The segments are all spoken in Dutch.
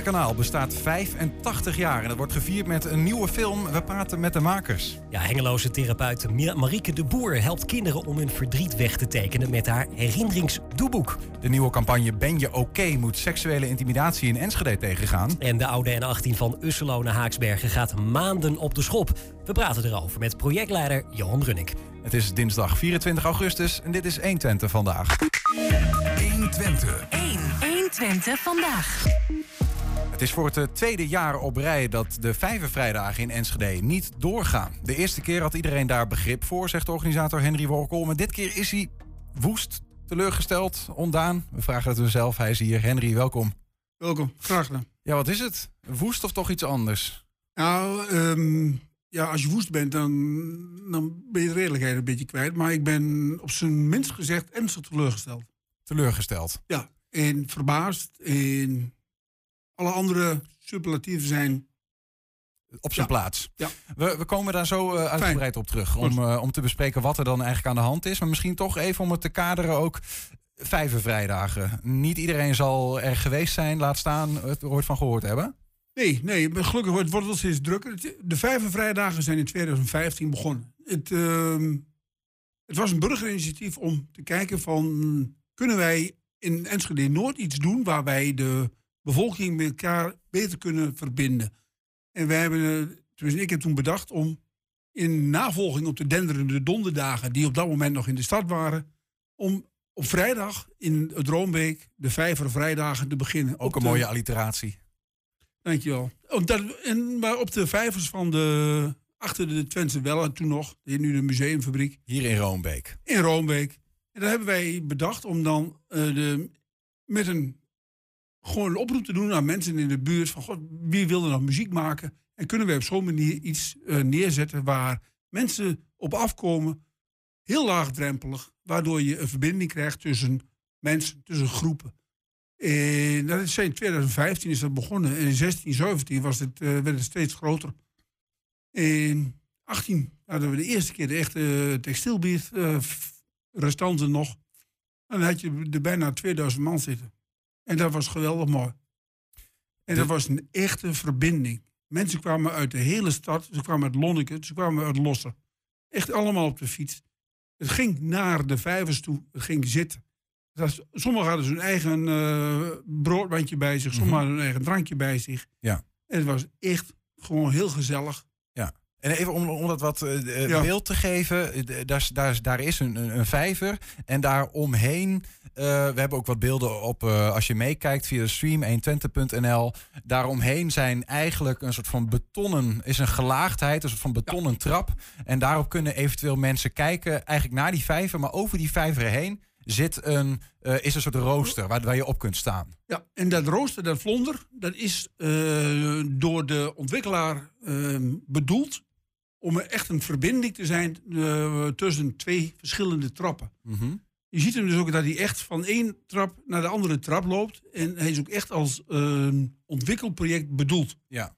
Twentekanaal bestaat 85 jaar en dat wordt gevierd met een nieuwe film. We praten met de makers. Ja, Hengeloze therapeut Marieke de Boer helpt kinderen om hun verdriet weg te tekenen met haar herinneringsdoeboek. De nieuwe campagne Ben je oké moet seksuele intimidatie in Enschede tegengaan. En de oude N18 van Usselo naar Haaksbergen gaat maanden op de schop. We praten erover met projectleider Johan Runnik. Het is dinsdag 24 augustus en dit is 1 Twente vandaag. 1 Twente. 1. 1 Twente vandaag. Het is voor het eh, tweede jaar op rij dat de Vijvervrijdagen in Enschede niet doorgaan. De eerste keer had iedereen daar begrip voor, zegt organisator Henry Workel. Maar dit keer is hij woest, teleurgesteld, ondaan. We vragen het hem zelf, hij is hier. Henry, welkom. Welkom, graag gedaan. Ja, wat is het? Woest of toch iets anders? Nou, ehm, ja, als je woest bent, dan, dan ben je de redelijkheid een beetje kwijt. Maar ik ben op zijn minst gezegd ernstig teleurgesteld. Teleurgesteld. Ja, en verbaasd. En alle andere superlatieven zijn... Op zijn Ja. plaats. Ja. We, we komen daar zo eh, uitgebreid op terug. Om, eh, om te bespreken wat er dan eigenlijk aan de hand is. Maar misschien toch even om het te kaderen ook. Vijvervrijdagen. Niet iedereen zal er geweest zijn, laat staan, het ooit van gehoord hebben. Nee, nee, gelukkig wordt wordt het steeds drukker. De Vijvervrijdagen zijn in 2015 begonnen. Het, ehm, het was een burgerinitiatief om te kijken van... kunnen wij in Enschede Noord iets doen... waar wij de bevolking met elkaar beter kunnen verbinden. En wij hebben, eh, tenminste ik heb toen bedacht om... in navolging op de denderende donderdagen... die op dat moment nog in de stad waren... om op vrijdag in het Roombeek de Vijvervrijdagen te beginnen. Ook Op een de- mooie alliteratie. Dankjewel. Oh, dat, en, maar op de vijvers van de, achter de Twentse Welle toen nog, hier nu de museumfabriek, Hier in Roombeek. in Roombeek. En daar hebben wij bedacht om dan eh, de, met een, gewoon een oproep te doen aan mensen in de buurt van, god, wie wil er nog muziek maken? En kunnen wij op zo'n manier iets eh, neerzetten waar mensen op afkomen, heel laagdrempelig, waardoor je een verbinding krijgt tussen mensen, tussen groepen. En dat is in 2015 is dat begonnen. En in 16, 17 was het, eh, werd het steeds groter. In 18 hadden we de eerste keer de echte textielbierrestanten nog. En dan had je er bijna 2000 man zitten. En dat was geweldig mooi. En dat was een echte verbinding. Mensen kwamen uit de hele stad. Ze kwamen uit Lonneke, ze kwamen uit Losser. Echt allemaal op de fiets. Het ging naar de vijvers toe. Het ging zitten. Dat sommigen hadden hun eigen eh broodbandje bij zich. Sommigen hadden hun eigen drankje bij zich. Ja. En het was echt gewoon heel gezellig. En even om, om dat wat eh, eh, Ja. beeld te geven. eh, Daar, is- daar, is- daar is een, een, vijver. En daaromheen. eh we hebben ook wat beelden op. eh, als je meekijkt via de stream 120.nl. Daaromheen zijn eigenlijk een soort van betonnen. Is een gelaagdheid. Een soort van betonnen trap. En daarop kunnen eventueel mensen kijken. Eigenlijk naar die vijver. Maar over die vijver heen zit een, eh, is een soort rooster. Waar, waar je op kunt staan. Ja, en dat rooster, dat vlonder, dat is eh, door de ontwikkelaar eh, bedoeld om er echt een verbinding te zijn eh, tussen twee verschillende trappen. Mhm. Je ziet hem dus ook dat hij echt van één trap naar de andere trap loopt. En hij is ook echt als eh, ontwikkelproject bedoeld. Ja.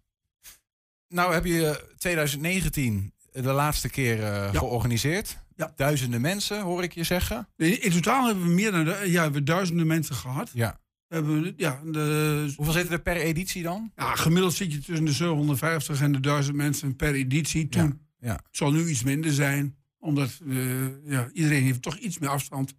Nou heb je 2019 de laatste keer eh, Ja. georganiseerd. Ja. Duizenden mensen, hoor ik je zeggen. Nee, In totaal hebben we meer dan ja, we duizenden mensen gehad. Ja. We hebben, ja, de, Hoeveel zitten er per editie dan? ja, gemiddeld zit je tussen de 750 en de 1000 mensen per editie. Toen Ja, zal nu iets minder zijn, omdat eh, ja, iedereen heeft toch iets meer afstand.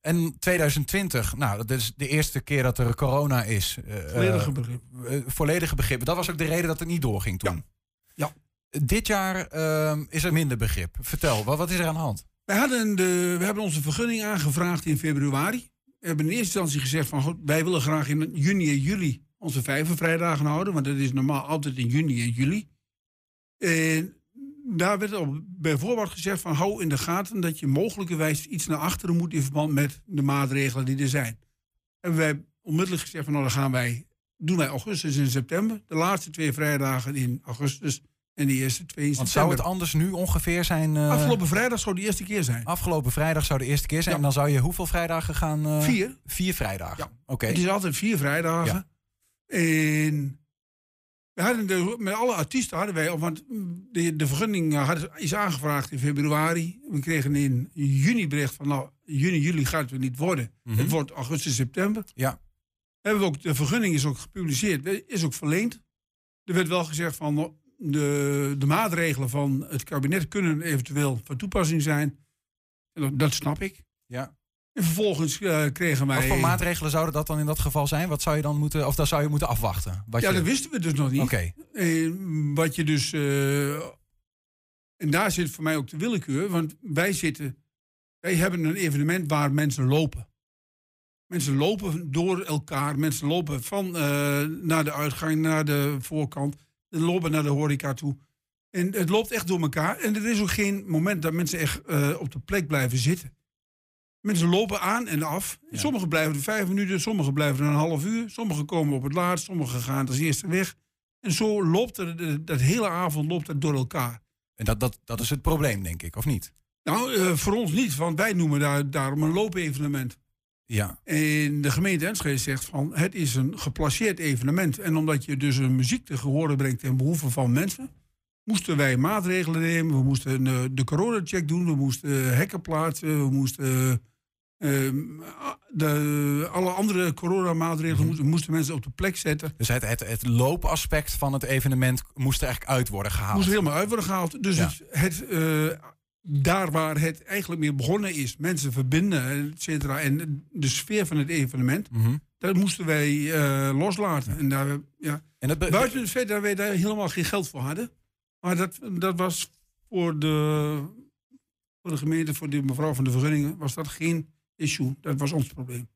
En 2020, nou, dat is de eerste keer dat er corona is. eh, Volledige begrip. eh, volledige begrip. Dat was ook de reden dat het niet doorging toen. Ja. Dit jaar ehm, is er minder begrip. Vertel, wat, wat is er aan de hand? Hadden de, we hebben onze vergunning aangevraagd in februari. We hebben in eerste instantie gezegd van goed, wij willen graag in juni en juli onze vijvervrijdagen houden, want dat is normaal altijd in juni en juli. En daar werd al bij gezegd van hou in de gaten dat je mogelijkerwijs iets naar achteren moet in verband met de maatregelen die er zijn. En wij onmiddellijk gezegd van nou dan gaan wij, doen wij augustus en september, de laatste twee vrijdagen in augustus en de eerste twee Want zou het anders nu ongeveer zijn? eh, Afgelopen vrijdag zou de eerste keer zijn. afgelopen vrijdag zou de eerste keer zijn. Ja. En dan zou je hoeveel vrijdagen gaan? eh, Vier. Vier vrijdagen. Ja. Oké. Het is altijd vier vrijdagen. En we hadden de, met alle artiesten hadden wij, want de, de vergunning eh, had, is aangevraagd in februari. We kregen in juni bericht van, nou, juni, juli gaat het niet worden. Mhm. Het wordt augustus, september. Ja. Hebben we ook, de vergunning is ook gepubliceerd, is ook verleend. Er werd wel gezegd van de, de maatregelen van het kabinet kunnen eventueel van toepassing zijn. Dat, dat snap ik. Ja. En vervolgens eh, kregen wij... Wat voor maatregelen zouden dat dan in dat geval zijn? Wat zou je dan moeten, of dan zou je moeten afwachten? Wat Ja, je... dat wisten we dus nog niet. Oké, wat je dus. eh, en daar zit voor mij ook de willekeur. Want wij zitten. Wij hebben een evenement waar mensen lopen. Mensen lopen door elkaar. Mensen lopen van eh, naar de uitgang, naar de voorkant. Ze lopen naar de horeca toe. En het loopt echt door elkaar. En er is ook geen moment dat mensen echt eh, op de plek blijven zitten. Mensen lopen aan en af. Ja. Sommigen blijven er vijf minuten, sommigen blijven er een half uur. Sommigen komen op het laatst, sommigen gaan als eerste weg. En zo loopt er, de- dat hele avond loopt het door elkaar. en dat, dat, dat is het probleem, denk ik, of niet? Nou, eh, voor ons niet, want wij noemen daar, daarom een loopevenement. Ja, En de gemeente Enschede zegt van het is een geplaceerd evenement. En omdat je dus een muziek te gehoren brengt ten behoeve van mensen, moesten wij maatregelen nemen. We moesten eh, de coronacheck doen, we moesten hekken plaatsen, we moesten eh, de, alle andere coronamaatregelen moesten, moesten mensen op de plek zetten. dus het, het, het loopaspect van het evenement moest er eigenlijk uit worden gehaald. moest er helemaal uit worden gehaald. Dus Ja. het, het, eh, daar waar het eigenlijk meer begonnen is, mensen verbinden, et cetera, en de sfeer van het evenement, Mhm. dat moesten wij eh, loslaten. En daar, ja. En dat be- Buiten het feit dat wij daar helemaal geen geld voor hadden, maar dat, dat was voor de, voor de gemeente, voor de mevrouw van de vergunningen, was dat geen issue. Dat was ons probleem.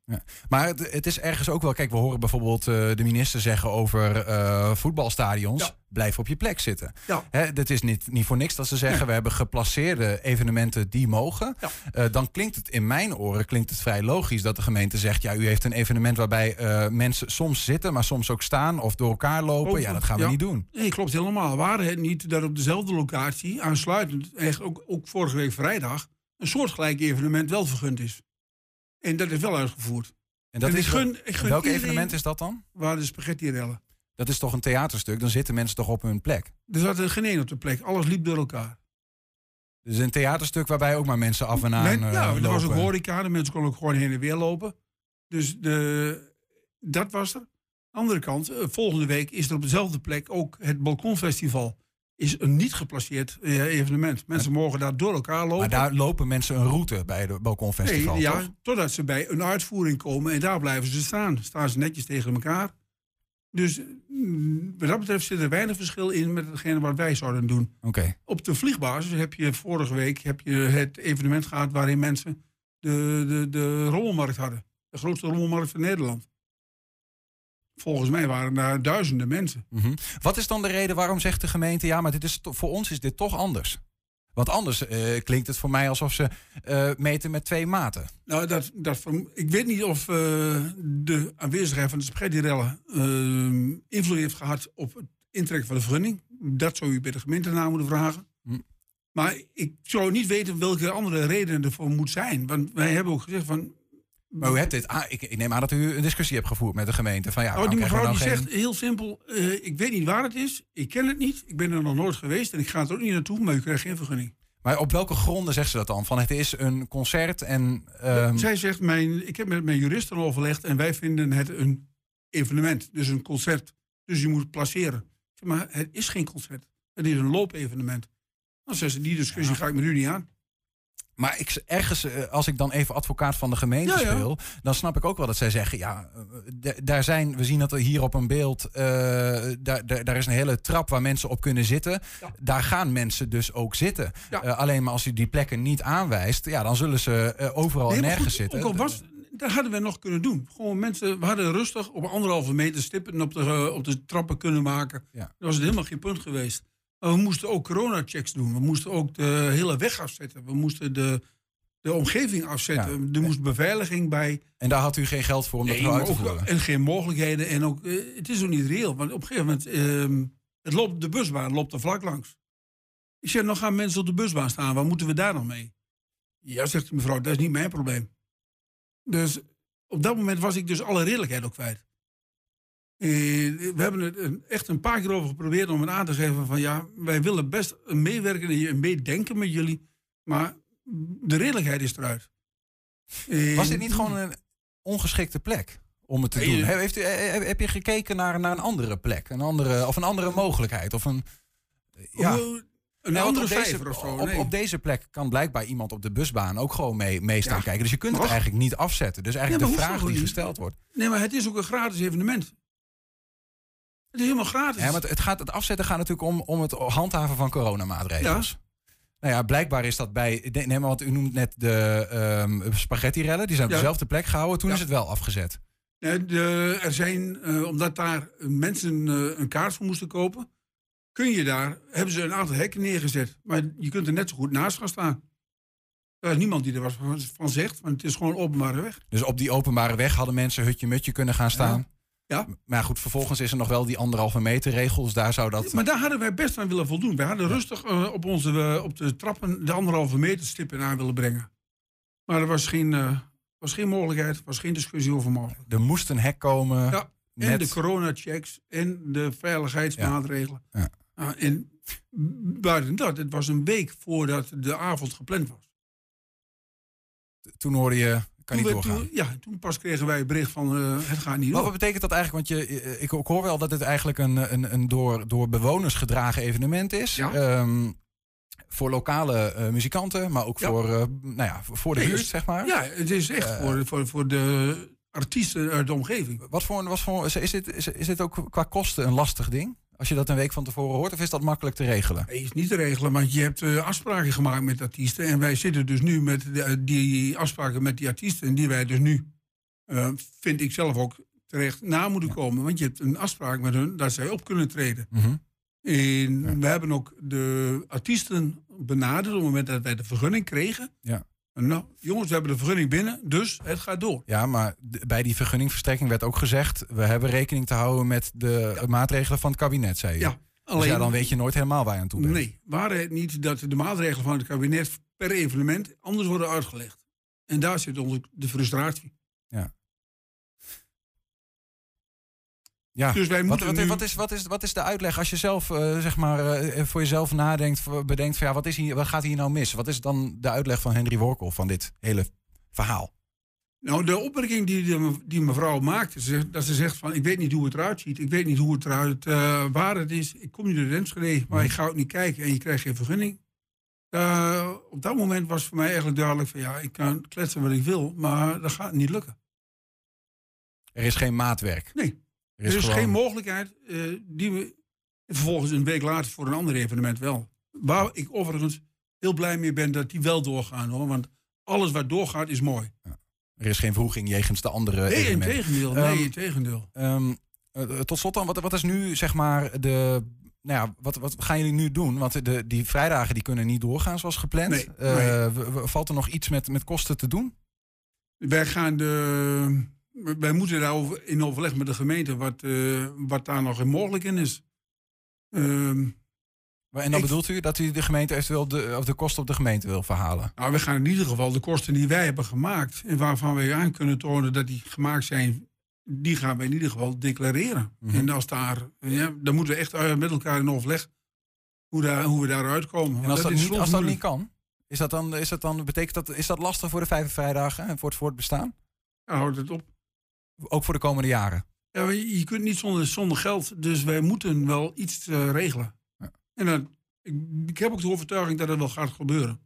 Maar het, het is ergens ook wel. Kijk, we horen bijvoorbeeld eh, de minister zeggen over eh, voetbalstadions. Ja. Blijf op je plek zitten. Ja. Hè, dat is niet, niet voor niks dat ze zeggen. We hebben geplaceerde evenementen die mogen. Ja. Eh, dan klinkt het in mijn oren klinkt het vrij logisch dat de gemeente zegt: ja, u heeft een evenement waarbij mensen soms zitten, maar soms ook staan of door elkaar lopen. Lopen, Ja, dat gaan we ja. niet doen. Nee, klopt helemaal. Waren het niet dat op dezelfde locatie, aansluitend, eigenlijk ook, ook vorige week vrijdag, een soortgelijk evenement wel vergund is. En dat is wel uitgevoerd. En dat En is ik gun- wel- ik gun welk evenement is dat dan? Waar de spaghetti-rellen. Dat is toch een theaterstuk? Dan zitten mensen toch op hun plek. Er zat er geen één op de plek. Alles liep door elkaar. Dus een theaterstuk waarbij ook maar mensen af en aan. Eh, ja, er was ook horeca. De mensen konden ook gewoon heen en weer lopen. Dus de, dat was er. Aan de andere kant, eh, volgende week is er op dezelfde plek ook het Balkonfestival. Is een niet geplaceerd eh, evenement. Mensen mogen daar door elkaar lopen. Maar daar lopen mensen een route bij de Balkonfestival. Nee, ja, toch? totdat ze bij een uitvoering komen en daar blijven ze staan. Staan ze netjes tegen elkaar. Dus mm, wat dat betreft zit er weinig verschil in met hetgene wat wij zouden doen. Oké. Op de vliegbasis heb je vorige week heb je het evenement gehad waarin mensen de, de, de rommelmarkt hadden. De grootste rommelmarkt van Nederland. Volgens mij waren daar duizenden mensen. Mhm. Wat is dan de reden waarom zegt de gemeente... ja, maar dit is voor ons is dit toch anders? Want anders eh, klinkt het voor mij alsof ze eh, meten met twee maten. Nou, dat, dat, ik weet niet of eh, de aanwezigheid van de spaghetti-rellen eh, invloed heeft gehad op het intrekken van de vergunning. Dat zou u bij de gemeente na moeten vragen. Hm. Maar ik zou niet weten welke andere redenen ervoor moet zijn. Want wij hebben ook gezegd van... Maar u hebt dit, ah, ik, ik neem aan dat u een discussie hebt gevoerd met de gemeente. Van, ja, Nou, die mevrouw die zegt heel simpel, eh, ik weet niet waar het is, ik ken het niet, ik ben er nog nooit geweest en ik ga er ook niet naartoe, maar u krijgt geen vergunning. Maar op welke gronden zegt ze dat dan? Van het is een concert en... ehm, Zij zegt, mijn, ik heb met mijn juristen overlegd en wij vinden het een evenement, dus een concert. Dus je moet placeren. Zeg, maar het is geen concert, het is een loopevenement. Dan zegt ze, die discussie ga ik met u niet aan. Maar ik, ergens, eh, als ik dan even advocaat van de gemeente Ja, ja. speel, dan snap ik ook wel dat zij zeggen: ja, eh, daar zijn, we zien dat er hier op een beeld, eh, daar, daar, is een hele trap waar mensen op kunnen zitten. Ja. Daar gaan mensen dus ook zitten. Alleen maar als u die plekken niet aanwijst, ja, dan zullen ze overal Nee, nergens goed, zitten. Ook al was, dat hadden we nog kunnen doen. Gewoon mensen, we hadden rustig op anderhalve meter stippen op de, op de trappen kunnen maken. Dat was het helemaal geen punt geweest. Maar we moesten ook coronachecks doen. We moesten ook de hele weg afzetten. We moesten de, de omgeving afzetten. Er moest beveiliging bij. En daar had u geen geld voor om Nee, dat nou uit te voeren. en geen mogelijkheden. En ook, eh, het is ook niet reëel. Want op een gegeven moment, ehm, het loopt, de busbaan loopt er vlak langs. Ik zeg, nog gaan mensen op de busbaan staan. Waar moeten we daar nog mee? Ja, zegt de mevrouw, dat is niet mijn probleem. Dus op dat moment was ik dus alle redelijkheid ook kwijt. Eh, we hebben het een- echt een paar keer over geprobeerd om het aan te geven van ja, wij willen best meewerken en meedenken met jullie, maar de redelijkheid is eruit. Eh, Was dit niet gewoon een ongeschikte plek? om het te doen. je- He- Heeft u, eh, heb je gekeken naar, naar een andere plek? Een andere, of een andere mogelijkheid? Of een, ja. Hoe- Een andere op deze, of zo. Nee. op deze plek kan blijkbaar iemand op de busbaan ook gewoon mee, mee staan Ja. kijken. Dus je kunt het eigenlijk niet afzetten. Dus eigenlijk Ja, de vraag die gesteld wordt. Nee, maar het is ook een gratis evenement. Het is helemaal gratis. Ja, maar het, gaat, het afzetten gaat natuurlijk om, om het handhaven van coronamaatregels. Nou ja, blijkbaar is dat bij. Nee, maar want u noemt net de ehm spaghetti-rellen. Die zijn op Ja. dezelfde plek gehouden. Toen Ja. is het wel afgezet. Nee, de, er zijn, eh, omdat daar mensen eh, een kaart voor moesten kopen, kun je daar, hebben ze een aantal hekken neergezet. Maar je kunt er net zo goed naast gaan staan. Er is niemand die er wat van, van zegt, want het is gewoon openbare weg. Dus op die openbare weg hadden mensen hutje-mutje kunnen gaan staan. Ja. Maar goed, vervolgens is er nog wel die anderhalve meter regel. Dus daar zou dat. Maar daar hadden wij best aan willen voldoen. Wij hadden rustig eh, op, onze, eh, op de trappen de anderhalve meter stippen aan willen brengen. Maar er was geen, eh, was geen mogelijkheid, er was geen discussie over mogelijk. Er moest een hek komen. Ja, En net- de coronachecks en de veiligheidsmaatregelen. Ja. En buiten dat, het was een week voordat de avond gepland was. Toen hoorde je. Kan toen, niet we- doorgaan. toen- ja, toen pas kregen wij het bericht van eh, het gaat niet Maar door. wat betekent dat eigenlijk? Want je, eh, ik, ik hoor wel dat het eigenlijk een, een, een door, door bewoners gedragen evenement is. Ja. Ehm, voor lokale eh, muzikanten, maar ook Ja. voor, eh, nou ja, voor de Nee, buurt, dus- zeg maar. Ja, het is echt Eh. voor, voor, voor de artiesten uit de omgeving. Wat voor, wat voor, is, is, dit, is, is dit ook qua kosten een lastig ding? Als je dat een week van tevoren hoort, of is dat makkelijk te regelen? Nee, is niet te regelen, want je hebt eh, afspraken gemaakt met artiesten. En wij zitten dus nu met de- die afspraken met die artiesten. En die wij dus nu, eh, vind ik zelf ook, terecht na moeten komen. Want je hebt een afspraak met hun dat zij op kunnen treden. Mhm. En we hebben ook de artiesten benaderd op het moment dat wij de vergunning kregen. Ja. Nou, jongens, we hebben de vergunning binnen, dus het gaat door. Ja, maar bij die vergunningverstrekking werd ook gezegd... we hebben rekening te houden met de maatregelen van het kabinet, zei je. Ja, Dus ja, dan weet je nooit helemaal waar je aan toe bent. Nee, waren het niet dat de maatregelen van het kabinet per evenement anders worden uitgelegd. En daar zit onze, de frustratie. Ja. Dus wij Wat, moeten wat, nu... wat, is, wat, is, wat is de uitleg als je zelf eh, zeg maar, eh, voor jezelf nadenkt, voor- bedenkt van ja, wat, is hier, wat gaat hier nou mis? Wat is dan de uitleg van Henry Workel van dit hele verhaal? Nou, de opmerking die, de, die mevrouw maakte, ze- dat ze zegt van... ik weet niet hoe het eruit ziet, ik weet niet hoe het eruit, eh, waar het is. Ik kom nu uit Enschede, maar Mhm. ik ga ook niet kijken en je krijgt geen vergunning. Op dat moment was voor mij eigenlijk duidelijk van... ja, ik kan kletsen wat ik wil, maar dat gaat niet lukken. Er is geen maatwerk. Nee, Er er is gewoon- geen mogelijkheid eh, die we vervolgens een week later voor een ander evenement wel. Waar ik overigens heel blij mee ben dat die wel doorgaan hoor. Want alles wat doorgaat is mooi. Er is geen vroeging jegens de andere Nee, in evenementen. tegendeel. Ehm, Nee, in tegendeel. Ehm, eh, tot slot dan, wat, wat is nu zeg maar de... Nou ja, wat, wat gaan jullie nu doen? Want de, die vrijdagen die kunnen niet doorgaan zoals gepland. Nee, Eh, nee. valt er nog iets met, met kosten te doen? Wij gaan de. Wij moeten daarover in overleg met de gemeente wat, eh, wat daar nog mogelijk in is. Ehm, En dan Ik- bedoelt u dat u de gemeente eventueel de, of de kosten op de gemeente wil verhalen? nou, we gaan in ieder geval de kosten die wij hebben gemaakt. en waarvan wij aan kunnen tonen dat die gemaakt zijn. die gaan we in ieder geval declareren. Mhm. En als daar. Ja, dan moeten we echt eh, met elkaar in overleg. hoe, daar, hoe we daaruit komen. En als dat, niet, als dat niet kan, is dat dan, is dat dan, betekent dat, is dat lastig voor de vijf vrijdagen en voor het voortbestaan? Ja, houdt het op. Ook voor de komende jaren? Ja, je, kunt niet zonder, zonder geld, dus wij moeten wel iets eh, regelen. Ja. En dan, ik, ik heb ook de overtuiging dat het wel gaat gebeuren.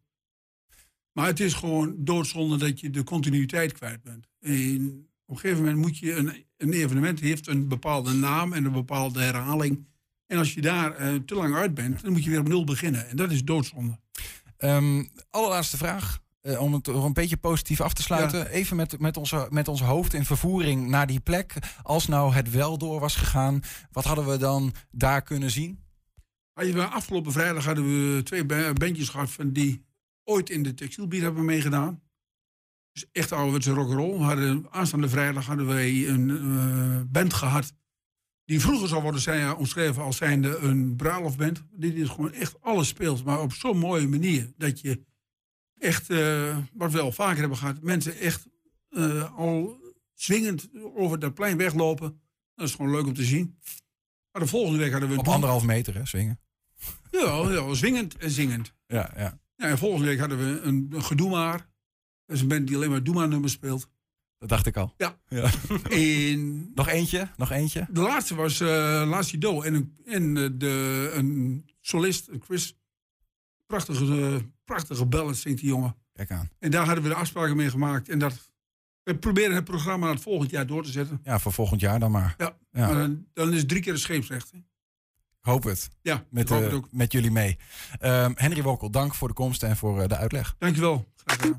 Maar het is gewoon doodzonde dat je de continuïteit kwijt bent. En op een gegeven moment moet je een, een evenement heeft een bepaalde naam en een bepaalde herhaling. En als je daar eh, te lang uit bent, dan moet je weer op nul beginnen. En dat is doodzonde. Ehm, allerlaatste vraag. Eh, om het toch een beetje positief af te sluiten. Even met, met, onze, met ons hoofd in vervoering naar die plek. Als nou het wel door was gegaan, wat hadden we dan daar kunnen zien? Je- Afgelopen vrijdag hadden we twee ba- bandjes gehad van die ooit in de textielbier hebben meegedaan. Dus echt ouderwetse rock'n'roll. Hadden, aanstaande vrijdag hadden wij een eh, band gehad. Die vroeger zou worden zijn, omschreven als zijnde een bruiloftband. Die is gewoon echt alles speelt. Maar op zo'n mooie manier. Dat je echt, eh, wat we al vaker hebben gehad. Mensen echt eh, al zwingend over dat plein weglopen. Dat is gewoon leuk om te zien. Maar de volgende week hadden we... Op anderhalf meter, hè, zwingen. ja, ja, zwingend en zingend. Ja, ja. Ja, en volgende week hadden we een, een Gedoe Maar. Dat is een band die alleen maar Doe Maar nummers speelt. Dat dacht ik al. Ja. Ja. En Nog eentje? Nog eentje? de laatste was Do. En, een, en de, een solist, een Chris. Prachtige, eh, prachtige ballad zingt die jongen. Kijk aan. En daar hadden we de afspraken mee gemaakt. En dat, we proberen het programma het volgend jaar door te zetten. Ja, voor volgend jaar dan maar. Ja. Ja. Maar dan, dan is het drie keer de scheepsrecht. hè. Hoop het. Ja, Met, hoop eh, het ook. met jullie mee. Ehm, Henry Wokkel, dank voor de komst en voor eh, de uitleg. Dankjewel. Graag gedaan.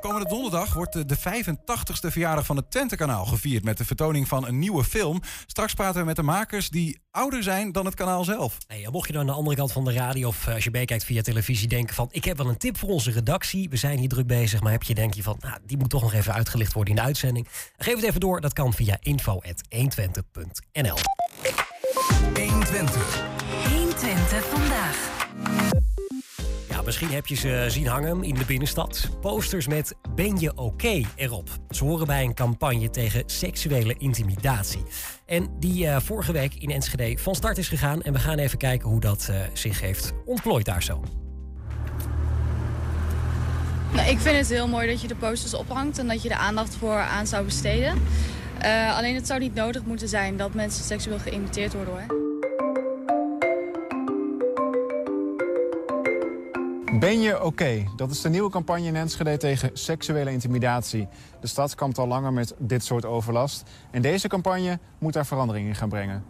Komende donderdag wordt de 85ste verjaardag van het Twente-kanaal gevierd... met de vertoning van een nieuwe film. Straks praten we met de makers die ouder zijn dan het kanaal zelf. Mocht je dan aan de andere kant van de radio of eh, als je meekijkt via televisie denken van ik heb wel een tip voor onze redactie. We zijn hier druk bezig, maar heb je denk je van nou, die moet toch nog even uitgelicht worden in de uitzending. Geef het even door, dat kan via info.120.nl. 120. 120 vandaag. Ja, misschien heb je ze zien hangen in de binnenstad. Posters met Ben je oké erop. Ze horen bij een campagne tegen seksuele intimidatie. En die eh, vorige week in Enschede van start is gegaan. En we gaan even kijken hoe dat eh, zich heeft ontplooid daar zo. Nou, ik vind het heel mooi dat je de posters ophangt en dat je er aandacht voor aan zou besteden. Eh, alleen het zou niet nodig moeten zijn dat mensen seksueel geïmiteerd worden hoor. Ben je oké? Dat is de nieuwe campagne in Enschede tegen seksuele intimidatie. De stad kampt al langer met dit soort overlast. En deze campagne moet daar verandering in gaan brengen.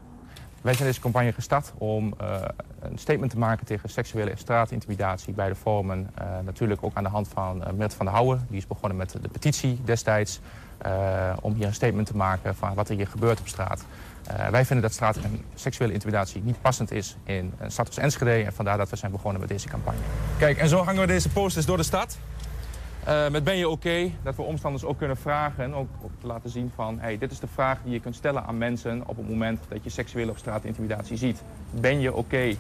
Wij zijn deze campagne gestart om eh, een statement te maken tegen seksuele straatintimidatie bij de vormen. Eh, natuurlijk ook aan de hand van uh, Mert van der Houwen. Die is begonnen met de petitie destijds. eh, om hier een statement te maken van wat er hier gebeurt op straat. Eh, wij vinden dat straat en seksuele intimidatie niet passend is in een stad als Enschede. En vandaar dat we zijn begonnen met deze campagne. Kijk, en zo hangen we deze posters door de stad. Eh, met ben je oké? Dat we omstanders ook kunnen vragen, ook, ook te laten zien van... Hey, dit is de vraag die je kunt stellen aan mensen op het moment dat je seksuele op straat intimidatie ziet. Ben je oké?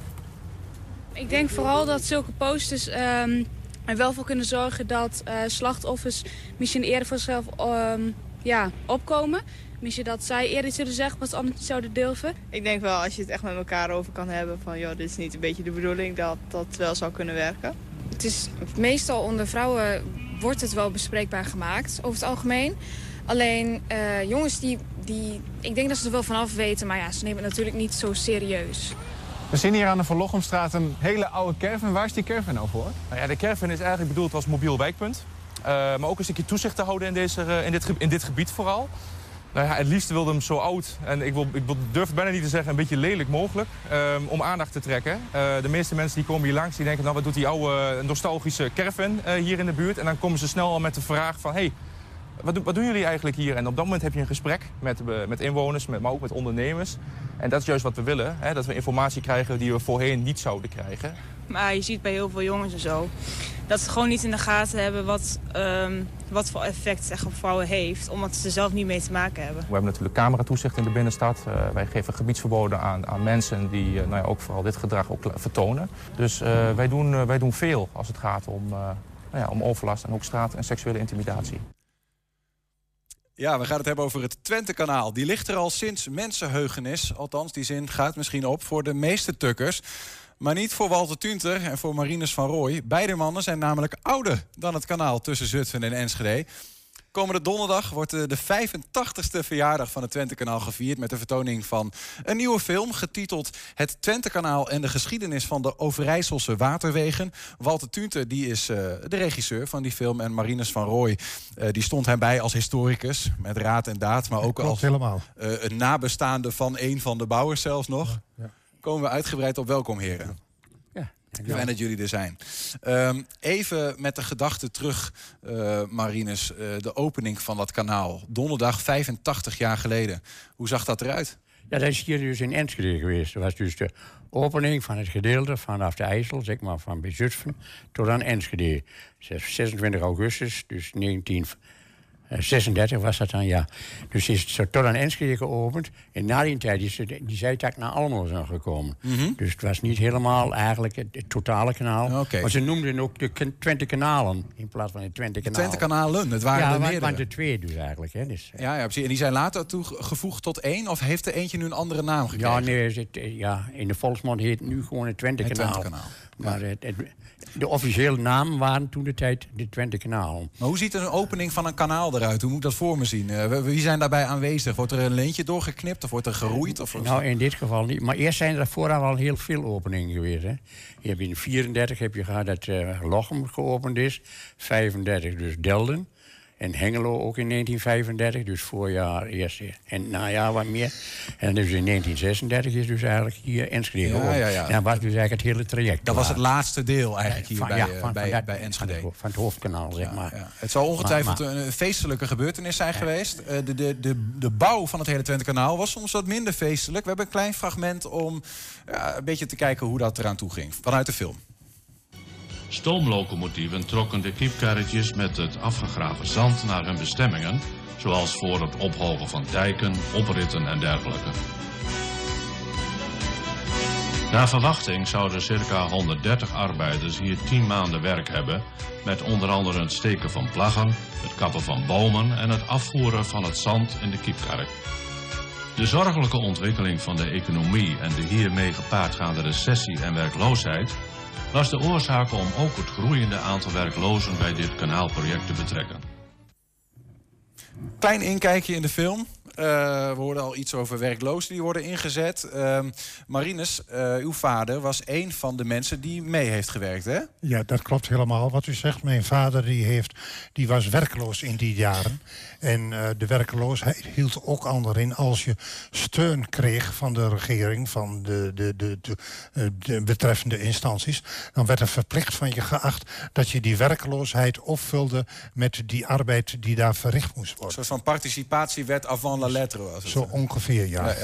Ik denk vooral dat zulke posters ehm, er wel voor kunnen zorgen dat eh, slachtoffers misschien eerder voor zichzelf ehm, ja, opkomen. Misschien dat zij eerder zullen zeggen wat ze anders niet zouden durven. Ik denk wel, als je het echt met elkaar over kan hebben van... joh, dit is niet een beetje de bedoeling, dat dat wel zou kunnen werken. Het is meestal onder vrouwen wordt het wel bespreekbaar gemaakt, over het algemeen. Alleen eh, jongens die, die, ik denk dat ze er wel vanaf weten, maar ja, ze nemen het natuurlijk niet zo serieus. We zien hier aan de Van Lochemstraat een hele oude caravan. Waar is die caravan nou voor? Nou ja, de caravan is eigenlijk bedoeld als mobiel wijkpunt. Eh, maar ook een stukje toezicht te houden in, deze, eh, in, dit, in dit gebied vooral. Nou ja, het liefst wilde hem zo oud, en ik, wil, ik durf bijna niet te zeggen, een beetje lelijk mogelijk, ehm, om aandacht te trekken. Eh, de meeste mensen die komen hier langs, die denken, nou wat doet die oude nostalgische caravan eh, hier in de buurt? En dan komen ze snel al met de vraag van, hey, wat, wat doen jullie eigenlijk hier? En op dat moment heb je een gesprek met, eh, met inwoners, met, maar ook met ondernemers. En dat is juist wat we willen, hè, dat we informatie krijgen die we voorheen niet zouden krijgen. Maar je ziet bij heel veel jongens en zo... dat ze gewoon niet in de gaten hebben wat, ehm, wat voor effect het echt op vrouwen heeft... omdat ze er zelf niet mee te maken hebben. We hebben natuurlijk cameratoezicht in de binnenstad. Eh, wij geven gebiedsverboden aan, aan mensen die eh, nou ja, ook vooral dit gedrag ook vertonen. Dus eh, wij, doen, wij doen veel als het gaat om, eh, nou ja, om overlast en ook straat- en seksuele intimidatie. Ja, we gaan het hebben over het Twente-kanaal. Die ligt er al sinds mensenheugenis. Althans, die zin gaat misschien op voor de meeste tukkers. Maar niet voor Walter Tunter en voor Marinus van Rooij. Beide mannen zijn namelijk ouder dan het kanaal tussen Zutphen en Enschede. Komende donderdag wordt eh, de 85ste verjaardag van het Twente-kanaal gevierd... met de vertoning van een nieuwe film getiteld... Het Twente-kanaal en de geschiedenis van de Overijsselse waterwegen. Walter Tunter die is eh, de regisseur van die film... en Marinus van Rooij eh, die stond hem bij als historicus... met raad en daad, maar ook als eh, een nabestaande van een van de bouwers zelfs nog. Komen we uitgebreid op welkom, heren. Fijn dat jullie er zijn. Ehm, even met de gedachte terug, eh, Marinus, eh, de opening van dat kanaal. Donderdag 85 jaar geleden. Hoe zag dat eruit? Ja, dat is hier dus in Enschede geweest. Dat was dus de opening van het gedeelte vanaf de IJssel, zeg maar van bij Zutphen, tot aan Enschede. 26 augustus, dus 1936 was dat dan, ja. Dus is het zo tot aan Enschede geopend. En na die tijd is het, die zijtak naar Almelo nog gekomen. Dus het was niet helemaal eigenlijk het, het totale kanaal. Oké. Maar ze noemden ook de Twente kanalen in plaats van het Twente kanaal. Twente-kanalen, het waren ja, er meerdere. want de twee dus eigenlijk. Hè. Dus, Ja, ja, precies. En die zijn later toegevoegd tot één? Of heeft er eentje nu een andere naam gekregen? Ja, nee, het, eh, ja, in de volksmond heet het nu gewoon het Het Twente-kanaal. Twente-kanaal. Maar het, het- de officiële namen waren toen de tijd de Twente Kanaal. Maar hoe ziet een opening van een kanaal eruit? Hoe moet ik dat voor me zien? Eh, wie- zijn daarbij aanwezig? Wordt er een leentje doorgeknipt of wordt er geroeid? Of, Nou, in dit geval niet. Maar eerst zijn er vooraf al heel veel openingen geweest. Hè. Je hebt in 34 heb je gehad dat eh, Lochem geopend is. 35 dus Delden. En Hengelo ook in 1935, dus voorjaar eerst en najaar wat meer. En dus in 1936 is dus eigenlijk hier Enschede Ja, ja, ja. En dat was dus eigenlijk het hele traject. Dat was het laatste deel eigenlijk hier Van- bij, eh, van- bij, bij Enschede. Van het, hoofdkanaal, zeg maar. Het zal ongetwijfeld Maar- maar- een feestelijke gebeurtenis zijn geweest. Eh, de, de, de, de bouw van het hele Twente-kanaal was soms wat minder feestelijk. We hebben een klein fragment om een beetje te kijken hoe dat eraan toe ging. Vanuit de film. Stoomlocomotieven trokken de kiepkarretjes met het afgegraven zand naar hun bestemmingen, zoals voor het ophogen van dijken, opritten en dergelijke. Naar verwachting zouden circa 130 arbeiders hier 10 maanden werk hebben, met onder andere het steken van plaggen, het kappen van bomen en het afvoeren van het zand in de kiepkarret. De zorgelijke ontwikkeling van de economie en de hiermee gepaardgaande recessie en werkloosheid was de oorzaak om ook het groeiende aantal werklozen bij dit kanaalproject te betrekken. Klein inkijkje in de film. Eh, we hoorden al iets over werklozen die worden ingezet. Ehm Marinus, eh, uw vader was een van de mensen die mee heeft gewerkt, hè? Ja, dat klopt helemaal wat u zegt. Mijn vader die heeft, die was werkloos in die jaren. En eh, de werkloosheid hield ook al in als je steun kreeg van de regering, van de, de, de, de, de betreffende instanties. Dan werd er verplicht van je geacht dat je die werkloosheid opvulde met die arbeid die daar verricht moest Een worden. soort van participatiewet avant la lettre was het. Zo ongeveer, ja.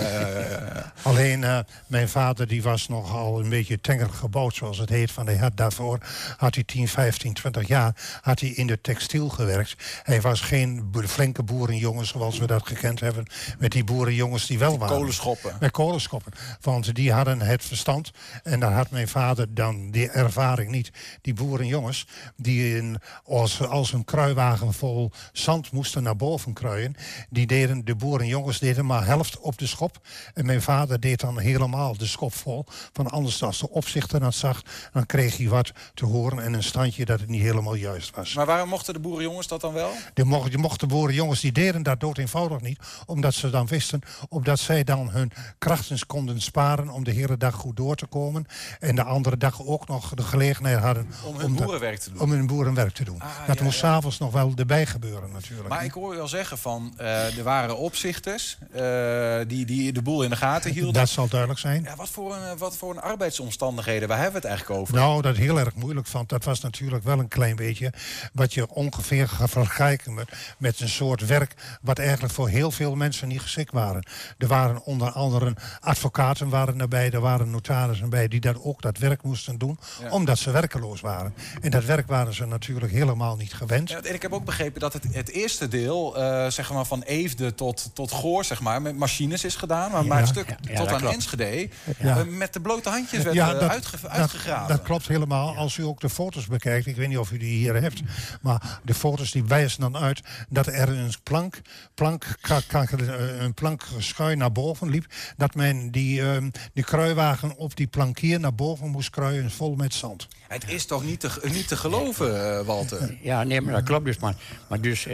Alleen eh, mijn vader die was nogal een beetje tenger gebouwd, zoals het heet. Van hij had daarvoor had hij 10, 15, 20 jaar had hij in de textiel gewerkt. Hij was geen flinke boerenjongen zoals we dat gekend hebben. Met die boerenjongens die wel waren. kolenschoppen. Met kolenschoppen. Want die hadden het verstand. En daar had mijn vader dan die ervaring niet. Die boerenjongens die in, als, als een kruiwagen vol zand moesten naar boven kruien. Die deden, de boerenjongens deden maar helft op de schop. En mijn vader deed dan helemaal de schop vol. Van anders als de opzichter dat zag, dan kreeg hij wat te horen en een standje dat het niet helemaal juist was. Maar waarom mochten de boerenjongens dat dan wel? De, mocht, de mochten boerenjongens, die deden dat dood eenvoudig niet. Omdat ze dan wisten, omdat zij dan hun krachten konden sparen om de hele dag goed door te komen. En de andere dag ook nog de gelegenheid hadden Om hun boerenwerk te doen. Om hun boerenwerk te doen. Ah, dat ja, moest ja. s'avonds nog wel erbij gebeuren natuurlijk. Maar ik hoor u al zeggen van, eh, er waren opzichters eh, die, die de boel in de gaten hielden. Dat zal duidelijk zijn. Ja, wat, voor een, eh, wat voor een arbeidsomstandigheden, waar hebben we het eigenlijk over? Nou, dat ik heel erg moeilijk vond, dat was natuurlijk wel een klein beetje wat je ongeveer gaat vergelijken met, met een soort werk wat eigenlijk voor heel veel mensen niet geschikt waren. Er waren onder andere advocaten waren erbij, er waren notarissen bij die dat ook dat werk moesten doen, Ja. omdat ze werkeloos waren. En dat werk waren ze natuurlijk helemaal niet gewend. Ja, en ik heb ook begrepen dat het, het eerste deel, eh, zeg maar van Eefde tot, tot Goor, zeg maar, met machines is gedaan. Maar, maar het stuk ja, tot aan klopt. Enschede, Ja. eh, met de blote handjes werd Ja, eh, dat- uitge- dat- uitgegraven. Dat, klopt helemaal. Als u ook de foto's bekijkt, ik weet niet of u die hier hebt, maar de foto's die wijzen dan uit dat er een plank, plank, eh, een plank schuin naar boven liep. Dat men die, ehm, die kruiwagen op die plankier naar boven moest kruien vol met zand. Het is toch niet te, niet te geloven, Walter? Ja, nee, maar dat klopt dus. Maar, maar dus,